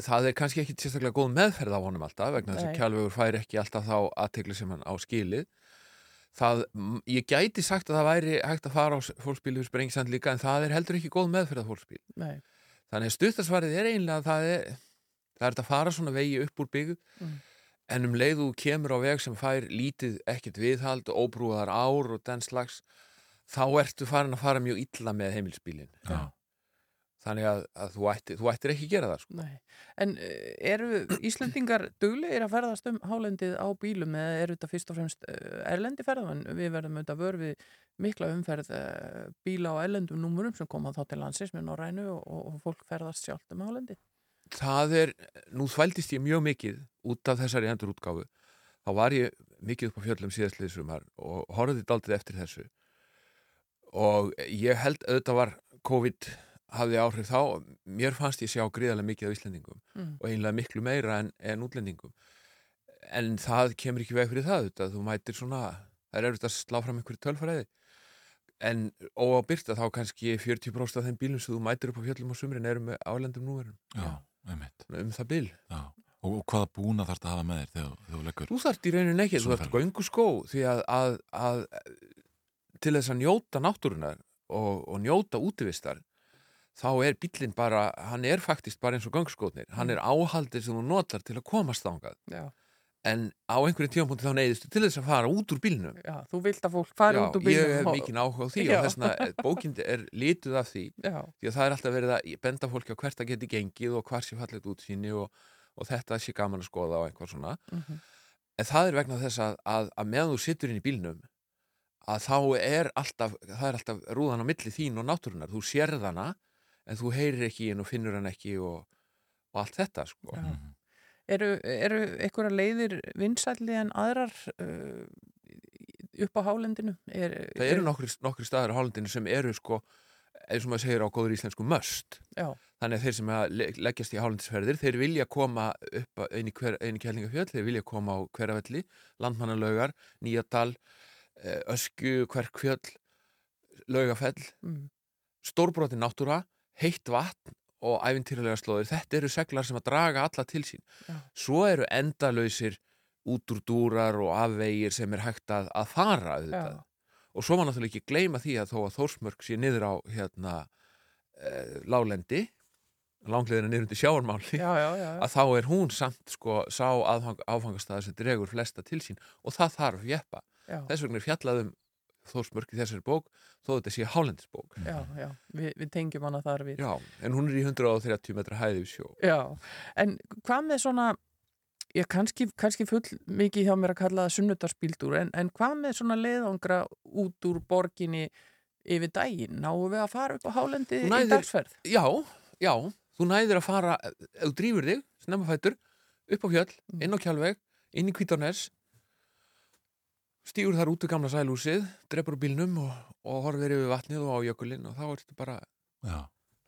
það er kannski ekki sérstaklega góð meðferð á honum alltaf vegna þess að kjálfur fær ekki alltaf þá aðtegli sem hann á skilið. Það, ég gæti sagt að það væri hægt að fara á fólksbíl yfir Sprengsand líka en það er heldur ekki góð meðferð á fólksbíl. Nei. Þannig að stuttasvarið er einlega að það er, það er að fara svona vegi upp úr byggð Mm. en um leið þú kemur á veg sem fær lítið ekkert viðhald, óbrúðar ár og den slags, þá ertu farin að fara mjög illa með heimilsbílin. Já. Þannig að, að þú, ættir, þú ættir ekki að gera það. Sko. Nei. En eh, eru Íslendingar [clears throat] duglegir að ferðast um hálendið á bílum eða eru þetta fyrst og fremst eh, erlendi ferðamenn? Við verðum auðvitað vör við mikla umferð eh, bíla á erlendum númurum sem koma þá til landsins með Norrænu og, og fólk ferðast sjálft um hálendið. Það er, nú þvældist ég mjög mikið út af þessari endur útgáfu. Þá var ég mikið upp á fjöllum síðastlið sumar og horfði daldið eftir þessu. Og ég held auðvitað var COVID hafði áhrif þá. Mér fannst ég sjá gríðarlega mikið af Íslendingum Mm. og einlega miklu meira en, en útlendingum. En það kemur ekki veg fyrir það auðvitað. Þú mætir svona, það er erfitt að slá fram einhverju tölfræði. En óábyrta þá kannski 40% af þeim bílum sem þú mætir upp á fjöllum á sumrin eru með álendum núverum. Já. Um það bíl. Já. Og, og hvaða búna þarf að hafa með þér þegar þú leggur? Þú þarft í rauninu ekki, þú Svo þarft göngu skó því að, að, að til þess að njóta náttúrunar og, og njóta útivistar þá er bílinn bara, hann er faktist bara eins og göngskótnir, hann er áhaldið sem þú notar til að komast þangað Já. en á einhverjum tímapunkti þá neyðistu til þess að fara út úr bílnum Já, þú vilt að fólk fari Já, út úr bílum. ég hef mikið áhuga á því Já. og þess vegna bókind er lituð af því Já. því að það er alltaf verið að benda fólki á hvert það geti gengið og hvar sé fallet útsýni og, og þetta sé gaman að skoða á einhver svona Mhm. en það er vegna þess að, að, að meðan þú sittur inn í bílnum að þá er alltaf, það er alltaf rúðan á milli þín og náttúrunar, þú sérð hana en þú heyrir ekki í henn og finnur hann ekki og, og allt þetta sko. Já. Eru, eru einhverja leiðir vinsælli en aðrar uh, upp á hálendinu? Er, það eru nokkri, nokkri staðar á hálendinu sem eru sko, eins og maður segir á góður íslensku möst Já. þannig að þeir sem að le- leggjast í hálendisferðir þeir vilja koma upp í, hver, inn í kjælningafjöld, þeir vilja koma á hveravelli landmannalaugar, nýjadal eh, ösku, hverkfjöld laugafell Mm. stórbrotin náttúra, heitt vatn og æfintýralega slóðir, þetta eru seglar sem að draga alla til sín Já. svo eru endalausir út úr dúrar og afvegir sem er hægt að, að fara auðvitað. Já. og svo var náttúrulega ekki gleyma því að þó að Þórsmörk sé niður á hérna e, lálendi langleðina niður undir sjáarmáli Já, já, já, já. að þá er hún samt sko sá aðfang, áfangastæði sem dregur flesta til sín og það þarf jeppa Já. þess vegna er fjallað um Þórsmörk í þessari bók þó þetta sé hálendisbók Já, já, Vi, við tengjum hana þar við. Já, en hún er í 130 metra hæði við sjó Já, en hvað með svona, ég kannski, kannski full mikið hjá mér að kalla það sunnudarsbíldur, en, en hvað með svona leiðangra út úr borginni yfir daginn? Náum við að fara upp á hálendi Þú í dagsferð? Já, já, þú næðir að fara ef þú drýfur þig, snemmafættur upp á fjöll, Mm. inn á kjálveg inn í Kvítarnes stígur þar út í gamla sælúsið drefur bílnum og, og horfir yfir vatnið og á jökulinn og þá ertu bara Já.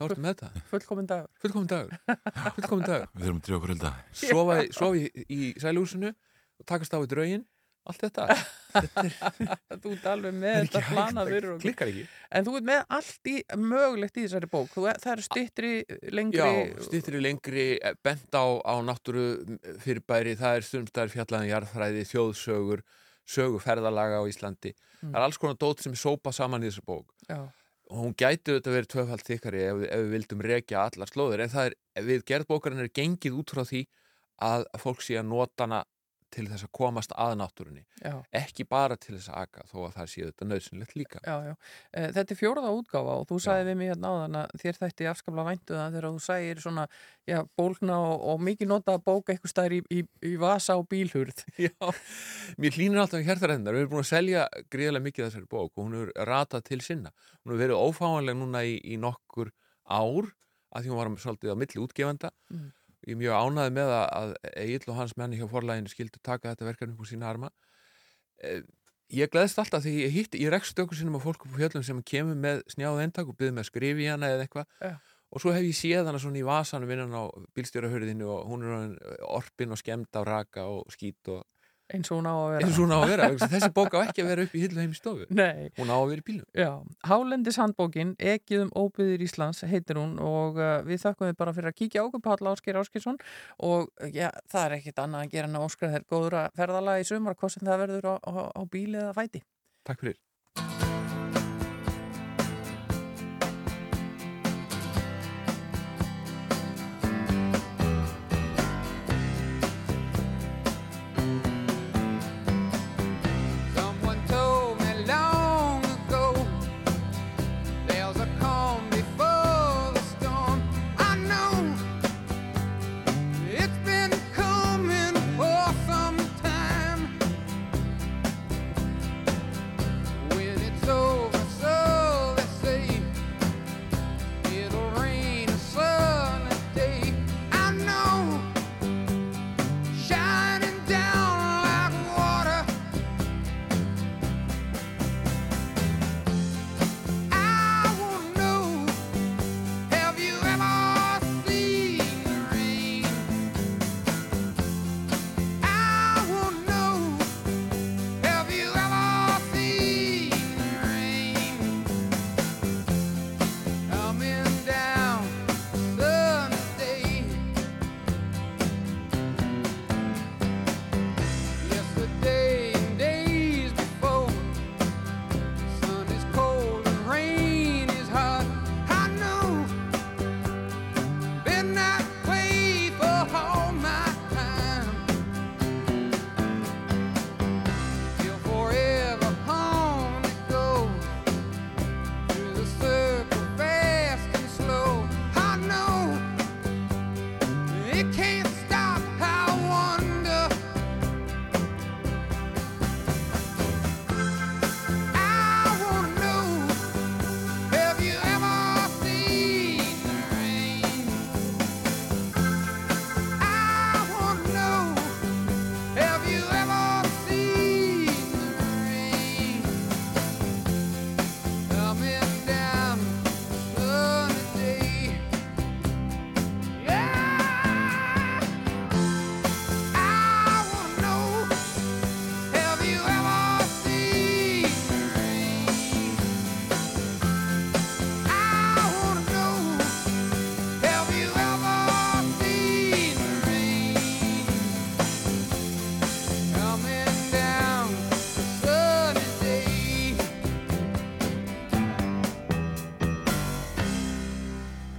þá ertu með þetta Fullkomin dagur. Fullkomin dagur, [laughs] fullkomin dagur Við þurfum að drífa okkur hulda. sofa, í- sofa í, í sælúsinu og takast á í draugin allt [laughs] þetta Þú ert alveg með Það er þetta ekki hægt, planað það fyrir okkur. klikkar ekki. En þú ert með allt í, mögulegt í þessari bók. Þú, það eru styttri, lengri... Já, stýttri lengri, eh, bent á, á náttúru fyrirbæri, það er stundstæðar fjallaðan jarðfræði, þjóðsögur, sögu ferðalaga á Íslandi. Mm. Það er alls konar dót sem er sópa saman í þessar bók. Já. Og hún gæti auðvitað verið tvöfald þykkari ef, ef við vildum rekja allar slóðir, en það er, við gerð bókarinn er gengið út frá því að fólk sé að nota hana til þess að komast að náttúrunni. Já. Ekki bara til þess að aka, þó að það sé auðvitað nöðsynlegt líka. Já, já. Eh, Þetta er fjóraða útgáfa og þú sagði við mig hérna áðan að þér þætti afskaplega væntu það þegar þú sagðir svona, já, bólkna og, og mikið nota að bóka eitthvað stær í, í, í vasa og bílhurð. [laughs] Já, mér hlýnir alltaf í hérþarennar. Við erum búin að selja gríðarlega mikið þessari bók og hún hefur ratað til sinna. Hún hefur verið ófáanleg núna í, í nokkur ár að því hún var svolítið á milli útgefanda. Mm. Ég er mjög ánæði með að, Egil og hans menni hjá forlæginu skildu taka þetta verkefni úr sína arma. Eh, Ég gleðst alltaf því ég hitti, ég rekst okkur sinnum á fólk upp á fjöllum sem kemur með snjáð eintak og byrði með að skrifa í hana eða eitthvað Já. og svo hef ég séð hana svona í vasanum innan á bílstjórahörðinu og hún er orðin orpin og skemmt á raka og skít og eins og hún á að vera. Hún á að vera þessi bók á ekki að vera upp í hillu heim í stofu. Nei. hún á að vera í bílnum. Já, Hálendis handbókin, Ekið um óbyðir Íslands heitir hún og uh, við þakkum við bara fyrir að kíkja okkur Páll Ásker Áskilsson og uh, já, það er ekkit annað að gera en að óskra þér góður að ferðala í sumar, hvað sem það verður á, á, á bíli eða fæti. Takk fyrir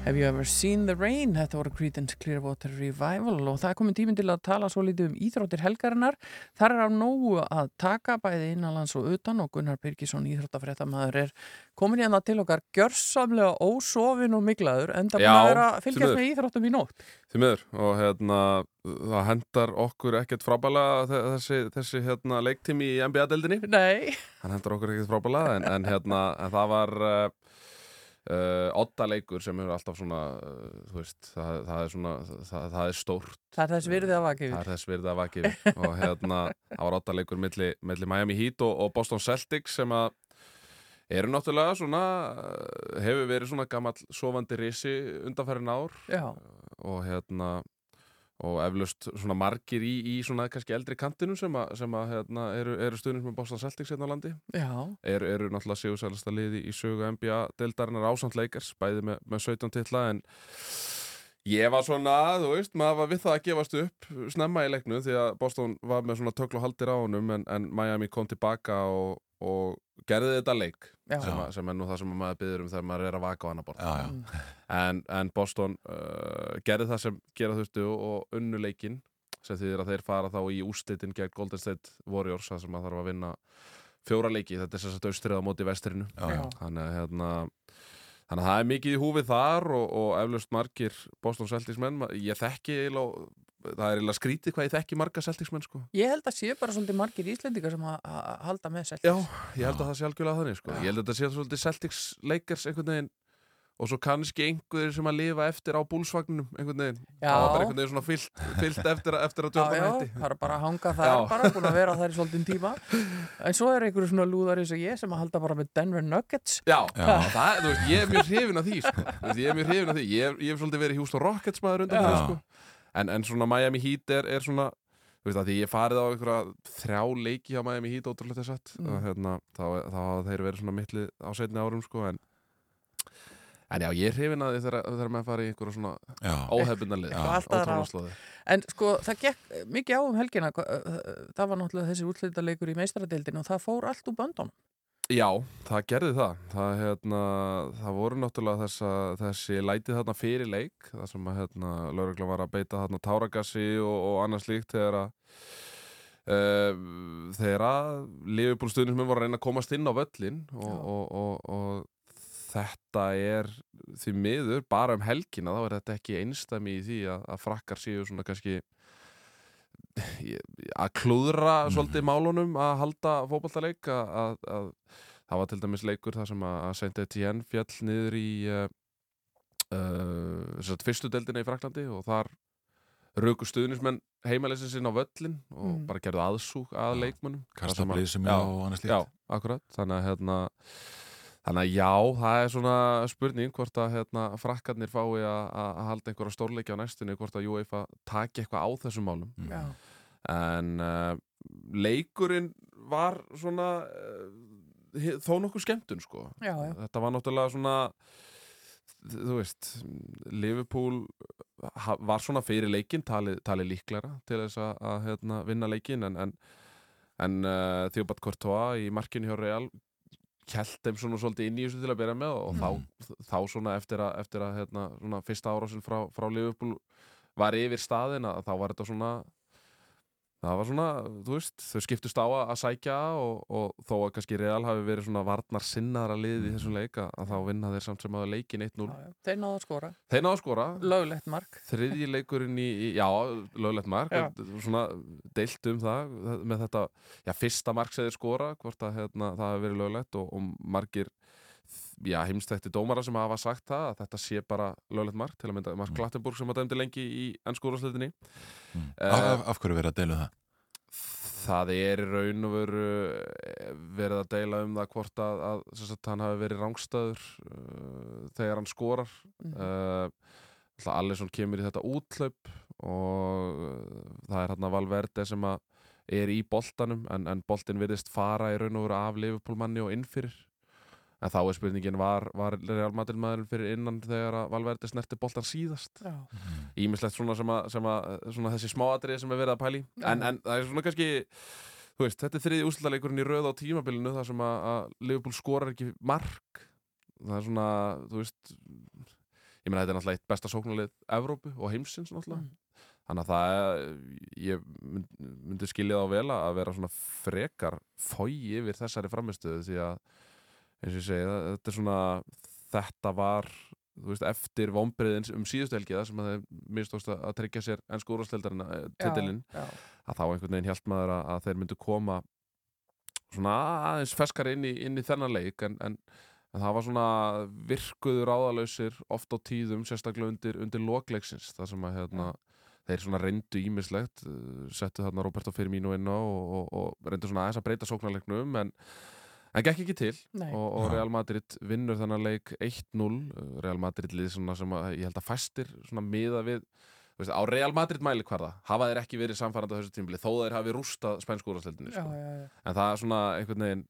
Have you ever seen the rain? Þetta voru Creedence Clearwater Revival og það er komin tíminn til að tala svo lítið um íþróttir helgarinnar. Þar er á nógu að taka bæði innanlands og utan og Gunnar Birgisson íþróttafréttamaður er komin hérna til okkar gjörsamlega ósofin og miklaður en það búin að fylgjast með íþróttum í nótt. Því miður og hérna það hendar okkur ekkert frábælega þessi, þessi hérna leiktími í NBA-deldinni Nei Hann hendar okkur ekkert frábælega en, en hérna en það var uh, uh, odda leikur sem hefur alltaf svona uh, þú veist, það, það er svona það, það er stórt. Það er þess virðið að vaki Það er þess virðið að vaki yfir. Og hérna það var odda leikur milli, Miami Heat og, og Boston Celtics sem að eru náttúrulega svona uh, hefur verið svona gamall sofandi risi undanfærin ár. Já. og hérna og eflaust svona margir í, í svona kannski eldri kantinu sem, a, sem að, hérna, eru, eru stuðnins með Boston Celtics hérna á landi Já. eru, eru náttúrulega sigursælasta liði í sögu NBA deildarinnar ásand leikars bæði með, með 17 titla en ég var svona, þú veist, maður var við það að gefast upp snemma í leiknu því að Boston var með svona töklu haldir á honum en, en Miami kom tilbaka og, og gerði þetta leik sem, að, sem er nú það sem maður byður um þegar maður er að vaka á annar borð. Já. en, en Boston uh, gerði það sem gera þurftu og unnu leikinn sem þýðir að þeir fara þá í úslitin gegn Golden State Warriors það sem maður þarf að vinna fjóra leiki, þetta er að austrið á móti vestrinu. Þannig að hérna Þannig að það er mikið í húfið þar og, og eflaust margir Boston Celtics menn, ég þekki eiginlega, það er eiginlega skrítið hvað ég þekki marga Celtics menn sko. Ég held að séu bara svolítið margir íslendingar sem að halda með Celtics. Já, ég held að það sé algjörlega þannig sko. Ég held að þetta sé svolítið Celtics Lakers einhvern veginn og svo kannski einhverjir sem að lifa eftir á búlsvagnum einhvern veginn, Já. það var bara einhvern veginn svona fyllt, fyllt eftir, eftir að Já, Jordan já, hætti það er bara að hanga þar Já. bara, búin að vera þar í [laughs] svolítinn tíma en svo er einhverju svona lúðar eins og ég sem að halda bara með Denver Nuggets Já, Það, þú veist, ég er mjög hrifin af því sko. Þú veist, ég er mjög hrifin af því ég, ég hef svolítið verið Houston Rockets maður undan Já. fyrir sko. En, en svona Miami Heat er, er svona þú veist, að því ég farið á einhverja þrjá leiki hjá Miami Heat ótrúlega þess að Mm. hérna, þá, þá hafa þeir verið svona mittli á setni árum sko, en En já, ég er hrifin að því þegar, þegar maður fari í einhverja svona óhefbundalið Eitthvað allt aðra. ótrúlega slóði En sko, það gekk mikið á um helgina það var náttúrulega þessi útlitaleikur í meistradeildinu og það fór allt úr böndunum Já, það gerði það. Það, hérna, það voru náttúrulega þessa, þessi lætið þarna fyrir leik, það sem að hérna, lauruglan var að beita þarna táragassi og, og annað slíkt þegar að uh, þegar að Liverpool stuðnismenn voru að reyna að komast inn á völlin og, og, og, og þetta er því miður bara um helgina þá er þetta ekki einstæmi í því að, að frakkar séu svona kannski að klúðra svolítið málunum að halda fótballtaleik að, að, að það var til dæmis leikur þar sem að, að Saint Etienne fjall niður í uh, uh, fyrstu deildina í Fraklandi og þar rauku stuðnismenn heimælisins inn á völlin og Mm. bara gerðu aðsúk að leikmönnum Kasta Þar sem já, og annað slíkt. Já, akkurat, þannig að hérna Þannig að já, það er svona spurning hvort að hérna, frakkarnir fái að að halda einhverja stórleiki á næstunni hvort að UEFA taki eitthvað á þessum málum Já. En uh, leikurinn var svona uh, þó nokkuð skemmtun sko Já, já. þetta var náttúrulega svona þú veist Liverpool ha- var svona fyrir leikin talið tali líklara til þess að, að hérna, vinna leikin en, en, en uh, Theobat Courtois í markinu hjá Real kjælt þeim svona svolítið inn í þessu til að byrja með og Mm. þá, þá svona eftir að, eftir að hérna, svona fyrsta árásin frá, frá Liverpool var yfir staðin að þá var þetta svona það var svona, þú veist, þau skiptust á að, sækja og, og þó að kannski Real hafi verið svona varnar sinnaðara lið í þessum leik að, þá vinna þeir samt sem að leikin 1-0 Þeir náðu að skora. Þeir náðu að skora. Löglegt mark. Þriðji [laughs] leikurinn í, í já, löglegt mark. Svona deilt um það með þetta, já, fyrsta mark sem þeir skora hvort að hérna, það hafi verið löglegt og, og margir já, heimstætti dómara sem hafa sagt það að þetta sé bara löglegt mark til að mynda Mark Klattenburg sem að dæmdi lengi í ennskúrasleitinni mm. Af, af, af hverju verið að deila um það? Það er í raun og veru eh, verið að deila um það hvort að, að sagt, hann hafi verið rángstæður uh, þegar hann skorar Mhm. uh, Allison kemur í þetta útlaup og uh, það er hann að Valverde sem að er í boltanum en, en boltin virðist fara í raun og veru af Liverpool manni og inn fyrir en þá er spurningin var, var Real Madrid maðurinn fyrir innan þegar að Valverde snerti boltan síðast? Ímislegt svona sem að, sem að svona þessi smáatrið sem er verið að pæli en, en það er svona kannski veist, þetta er þriði úrslutaleikurinn í röð á tímabilinu þar sem að, að Liverpool skorar ekki mark. Það er svona, þú veist ég meina þetta er náttúrulega eitt besta sóknarlið Evrópu og heimsins náttúrulega. Þannig að það ég mynd- myndi skilja þá vel að vera svona frekar fói yfir þessari framistöðu því að eins og ég segi, þetta er svona þetta var þú veist, eftir vombriðin um síðustu helgi það sem að þeir mistókst að tryggja sér ennsku úrvarsleildarinn titilinn já. að þá einhvern veginn hjælt maður að, að þeir myndu koma svona aðeins feskar inn í, inn í þennan leik en, en, en það var svona virkuður áðalausir oft á tíðum, sérstaklega undir, undir lokleiksins, það sem að hérna, þeir svona reyndu ímislegt settu þarna Roberto Firmino inn á og, og, og reyndu svona aðeins að breyta sóknarleiknum en, en gekk ekki til Nei. og, og. Real Madrid vinnur þennan leik 1-0 Uh, Real Madrid lið svona sem að, ég held að fæstir svona miða við þú veist, á Real Madrid mæli hverða hafa þeir ekki verið samfærandi á þessu tímili þó þeir hafi rústað spænsku úrvarsleildinni Já, sko. en það er svona einhvern veginn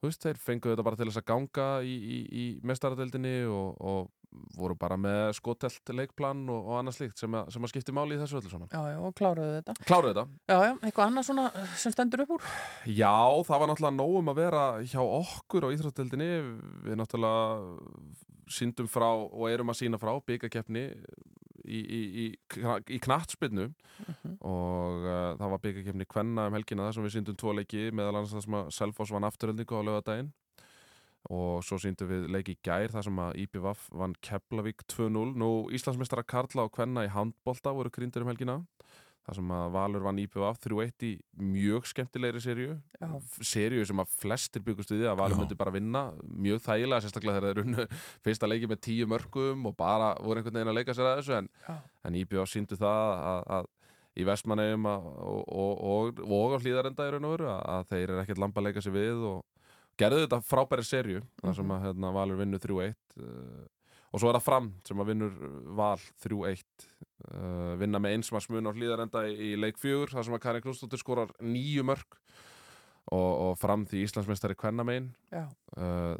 þú veist, þeir fengu þetta bara til þess að ganga í, í, í mestaradeildinni og, og voru bara með skotelt leikplan og, og annað slíkt sem sem að skipti máli í þessu öllu saman. Já, já, og kláruðu þetta. Kláruðu þetta? Já, já, eitthvað annað svona sem stendur upp úr? Já, það var náttúrulega nóg um að vera hjá okkur á Íþrótteldinni við náttúrulega síndum frá og erum að sína frá byggakeppni í, í, í, í knattspinnu og uh, það var byggakeppni kvenna um helgina þar sem við síndum tvo leiki meðal annars það sem að Selfoss vann afturöldingu á lögadaginn og svo síndum við leiki gær þar sem að IPVAF vann Keflavík 2-0 nú Íslandsmeistara Karla og kvenna í handbolta voru krýndir um helgina þar sem að Valur vann IPVF 3-1 í mjög skemmtilegri serju Já. serju sem að flestir byggust við því að Valur myndi bara vinna mjög þægilega, sérstaklega þegar þeir runnu fyrsta leiki með tíu mörgum og bara voru einhvern veginn að leika sér að þessu en, en IPVF síndu það að, að í vestmannegjum og, og, og, og á hlýðarenda í raun og veru að, að þeir eru ekkert lamba að leika sér við og gerðu þetta frábæri serju þar sem að hérna, Valur vinnur 3-1 uh, og svo er það fram sem að vinnur Val 3-1 uh, vinna með einsmarsmun á hlýðarenda í, í leik fjögur þar sem að Karin Knúsdóttir skorar nýju mörg og, og fram því Íslandsmeistari Kvennamein uh,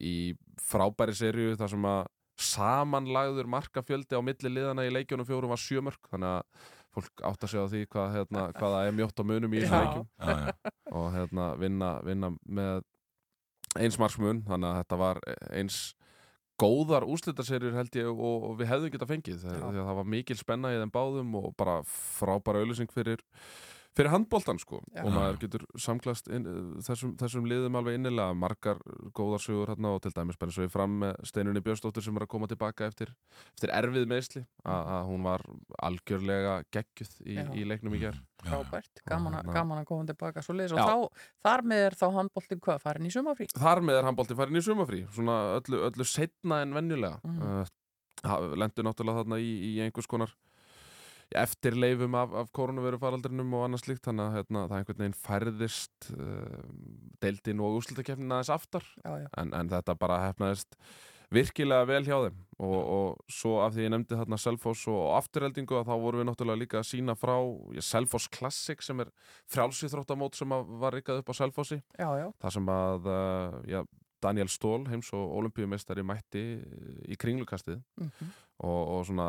í frábæri serju þar sem að samanlagður markafjöldi á milli liðana í leikjónum fjórum var sjö mörg þannig að fólk átt að segja á því hvað, hérna, hvað það er mjótt á munum í þessum leikjum. Og hérna, vinna, vinna með eins marksmun þannig að þetta var eins góðar úslitaserjur held ég og, og við hefðum geta fengið þegar, það var mikil spenna í þeim báðum og bara frábæra auðlýsing fyrir fyrir handbóltan sko Já. og maður getur samklast inn, þessum, þessum liðum alveg innilega margar góðar sögur hérna og til dæmis bara svo ég fram með Steinunni Björnsdóttir sem er að koma tilbaka eftir, eftir erfið meðsli að að hún var algjörlega geggjuð í, í leiknum í ger Frábært, gaman, að- hérna- gaman að koma tilbaka svo leiðis og þá, þar með er þá handbóltinn hvað, farin í sumafrí? Þar með er handbólti farin í sumafrí svona öllu, öllu setna en venjulega. Mhm. mm. lendur náttúrulega þarna í, í einhvers konar eftir leifum af, af koronaviru faraldrinum og annað slíkt þannig að hérna, það einhvern veginn færðist uh, deildin og úrslutakefnin aðeins aftar Já, já. en, en þetta bara hefnaðist virkilega vel hjá þeim og, og svo af því ég nefndi þarna Selfoss og afturheldingu að þá vorum við náttúrulega líka að sína frá ja, Selfoss Classic sem er frjálsýþróttamót sem var rikkað upp á Selfossi Já, já. þar sem að uh, ja, Daniel Stól, heims og olimpíumestari mætti í kringlukastið Mhm. og, og svona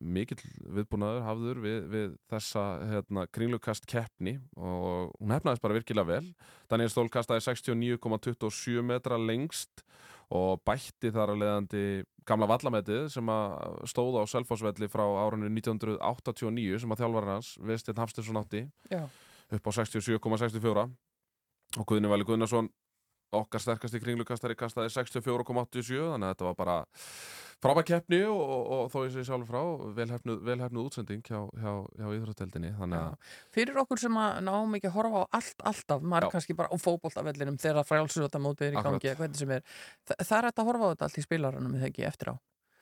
mikill viðbúnaður hafður við, við þessa hérna, kringlukast keppni og hún hefnaðist bara virkilega vel Daniel Stól kastaði 69,27 metra lengst og bætti þar að leiðandi gamla vallametið sem að stóða á Selfossvelli frá árinu 1989 sem að þjálfarinn hans, Vestinn Hafstinsson átti Já. upp á 67,64 og Guðni Vali Guðnason okkar sterkasti kringlukastari kastaði 64,87 þannig að þetta var bara frábæð keppni og, og, og þó ég sé sjálf frá velhefnuð, velhefnuð útsending hjá, hjá, hjá íþrótteldinni Fyrir okkur sem að náum ekki að horfa á allt alltaf, maður er kannski bara á fótboltavellinum þegar frjálsjótamótið er í gangi er, Þa, það er hægt að horfa á þetta allt í spilaranum eða ekki eftir á?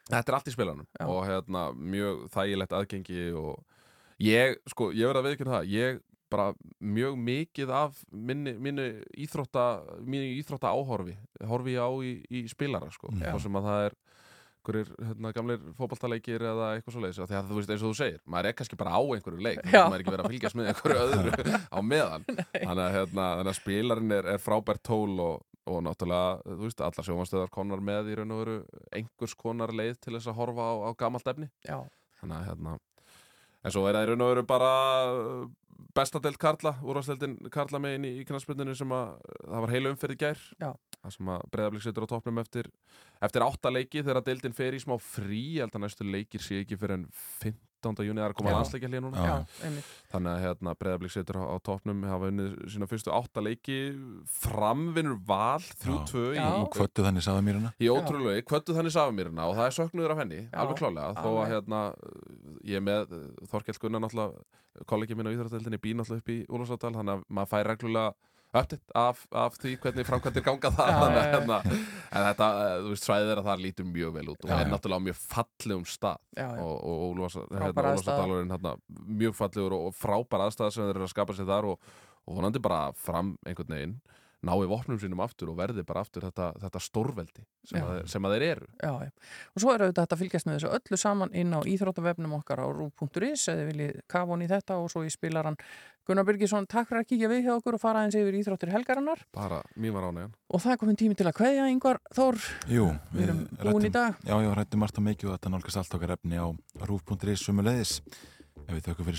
Þetta er allt í spilanum og hérna mjög þægilegt aðgengi og ég, sko, ég verð að veikina það ég bara mjög mikið af minni, minni íþrótta minni íþrótta áhorfi horfi ég á í, í spilara, sko. Þá sem að það er einhverjir hérna, gamlir fótballtaleikir eða eitthvað svo leiðis því að þú veist eins og þú segir, maður er kannski bara á einhverju leik maður er ekki verið að fylgjast með einhverju öðru [laughs] á meðan. Þannig að, hérna, þannig að spilarinn er, er frábært tól og, og náttúrulega, þú veist, allar sjómanstöðar konar með í raun og veru einhvers konar leið til þess að horfa á, á gamalt efni. Já. þannig að hérna en svo er það í raun og veru bara uh, besta deild Karla, úrvarsdeildin Karla megin í, í knastbyrninu sem að það var heilu umferð í gær Já. það sem að breyðablík setur á toppnum eftir eftir átta leiki þegar deildin fer í smá frí ég held að næstu leikir sé ekki fyrir en 15. júni það er að koma landsleikja hlýja núna. Já, þannig að hérna, breyðablík setur á, á toppnum hafa unnið sína fyrstu átta leiki framvinnur val 3-2 í, og kvöttu þannig sáðumýruna í ótrúlega, kvöttu þannig Safamýrina og það er söknuður af henni, Já, alveg klálega þó að hérna, ég er með uh, Þorkell Gunnar náttúrulega kollegi minn á Íþróttadeildinni bý náttúrulega upp í Úlfarsárdal þannig að maður fær reglulega upptitt af, af því hvernig framkvæmdir ganga það Já, þannig, að, já. hérna, en þetta, uh, þú veist, svæðið er að það lítur mjög vel út og er náttúrulega á mjög fallegum stað. Og, Frábær hérna, hérna, mjög fallegur og, og frábær aðstæða sem þeir eru að skapa sér þar og, og vonandi bara fram einhvern veginn nái vopnum sínum aftur og verði bara aftur þetta, þetta stórveldi sem, að, sem að þeir eru. Já, já. Og svo er auðvitað að fylgjast með þessu öllu saman inn á íþróttavefnum okkar á rú.is eða viljið kafa hún í þetta og svo í spilaran Gunnar Birgisson, takk fyrir að kíkja við hjá okkur og fara aðeins yfir íþróttir helgarinnar. Bara mín var ánægjan. Og það er komin tími til að kveðja yngvar Þór, Jú, við erum búin í dag. Já, já, rættum margt og mikið og þetta nálgast allt okkar efni á rúf.is sumulegis ef við þökkum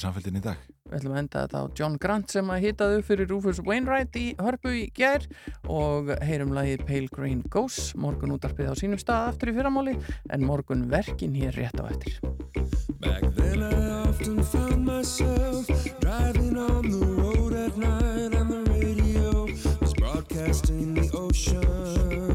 Við ætlum að enda þetta á John Grant sem að hitaði upp fyrir Rufus Wainwright í Hörpu í gær og heyrum lagið Pale Green Ghost morgun útarpið á sínum stað aftur í fyrramáli en morgun verkin hér rétt á eftir Back then I often found myself driving on the road at night and the radio was broadcasting the ocean.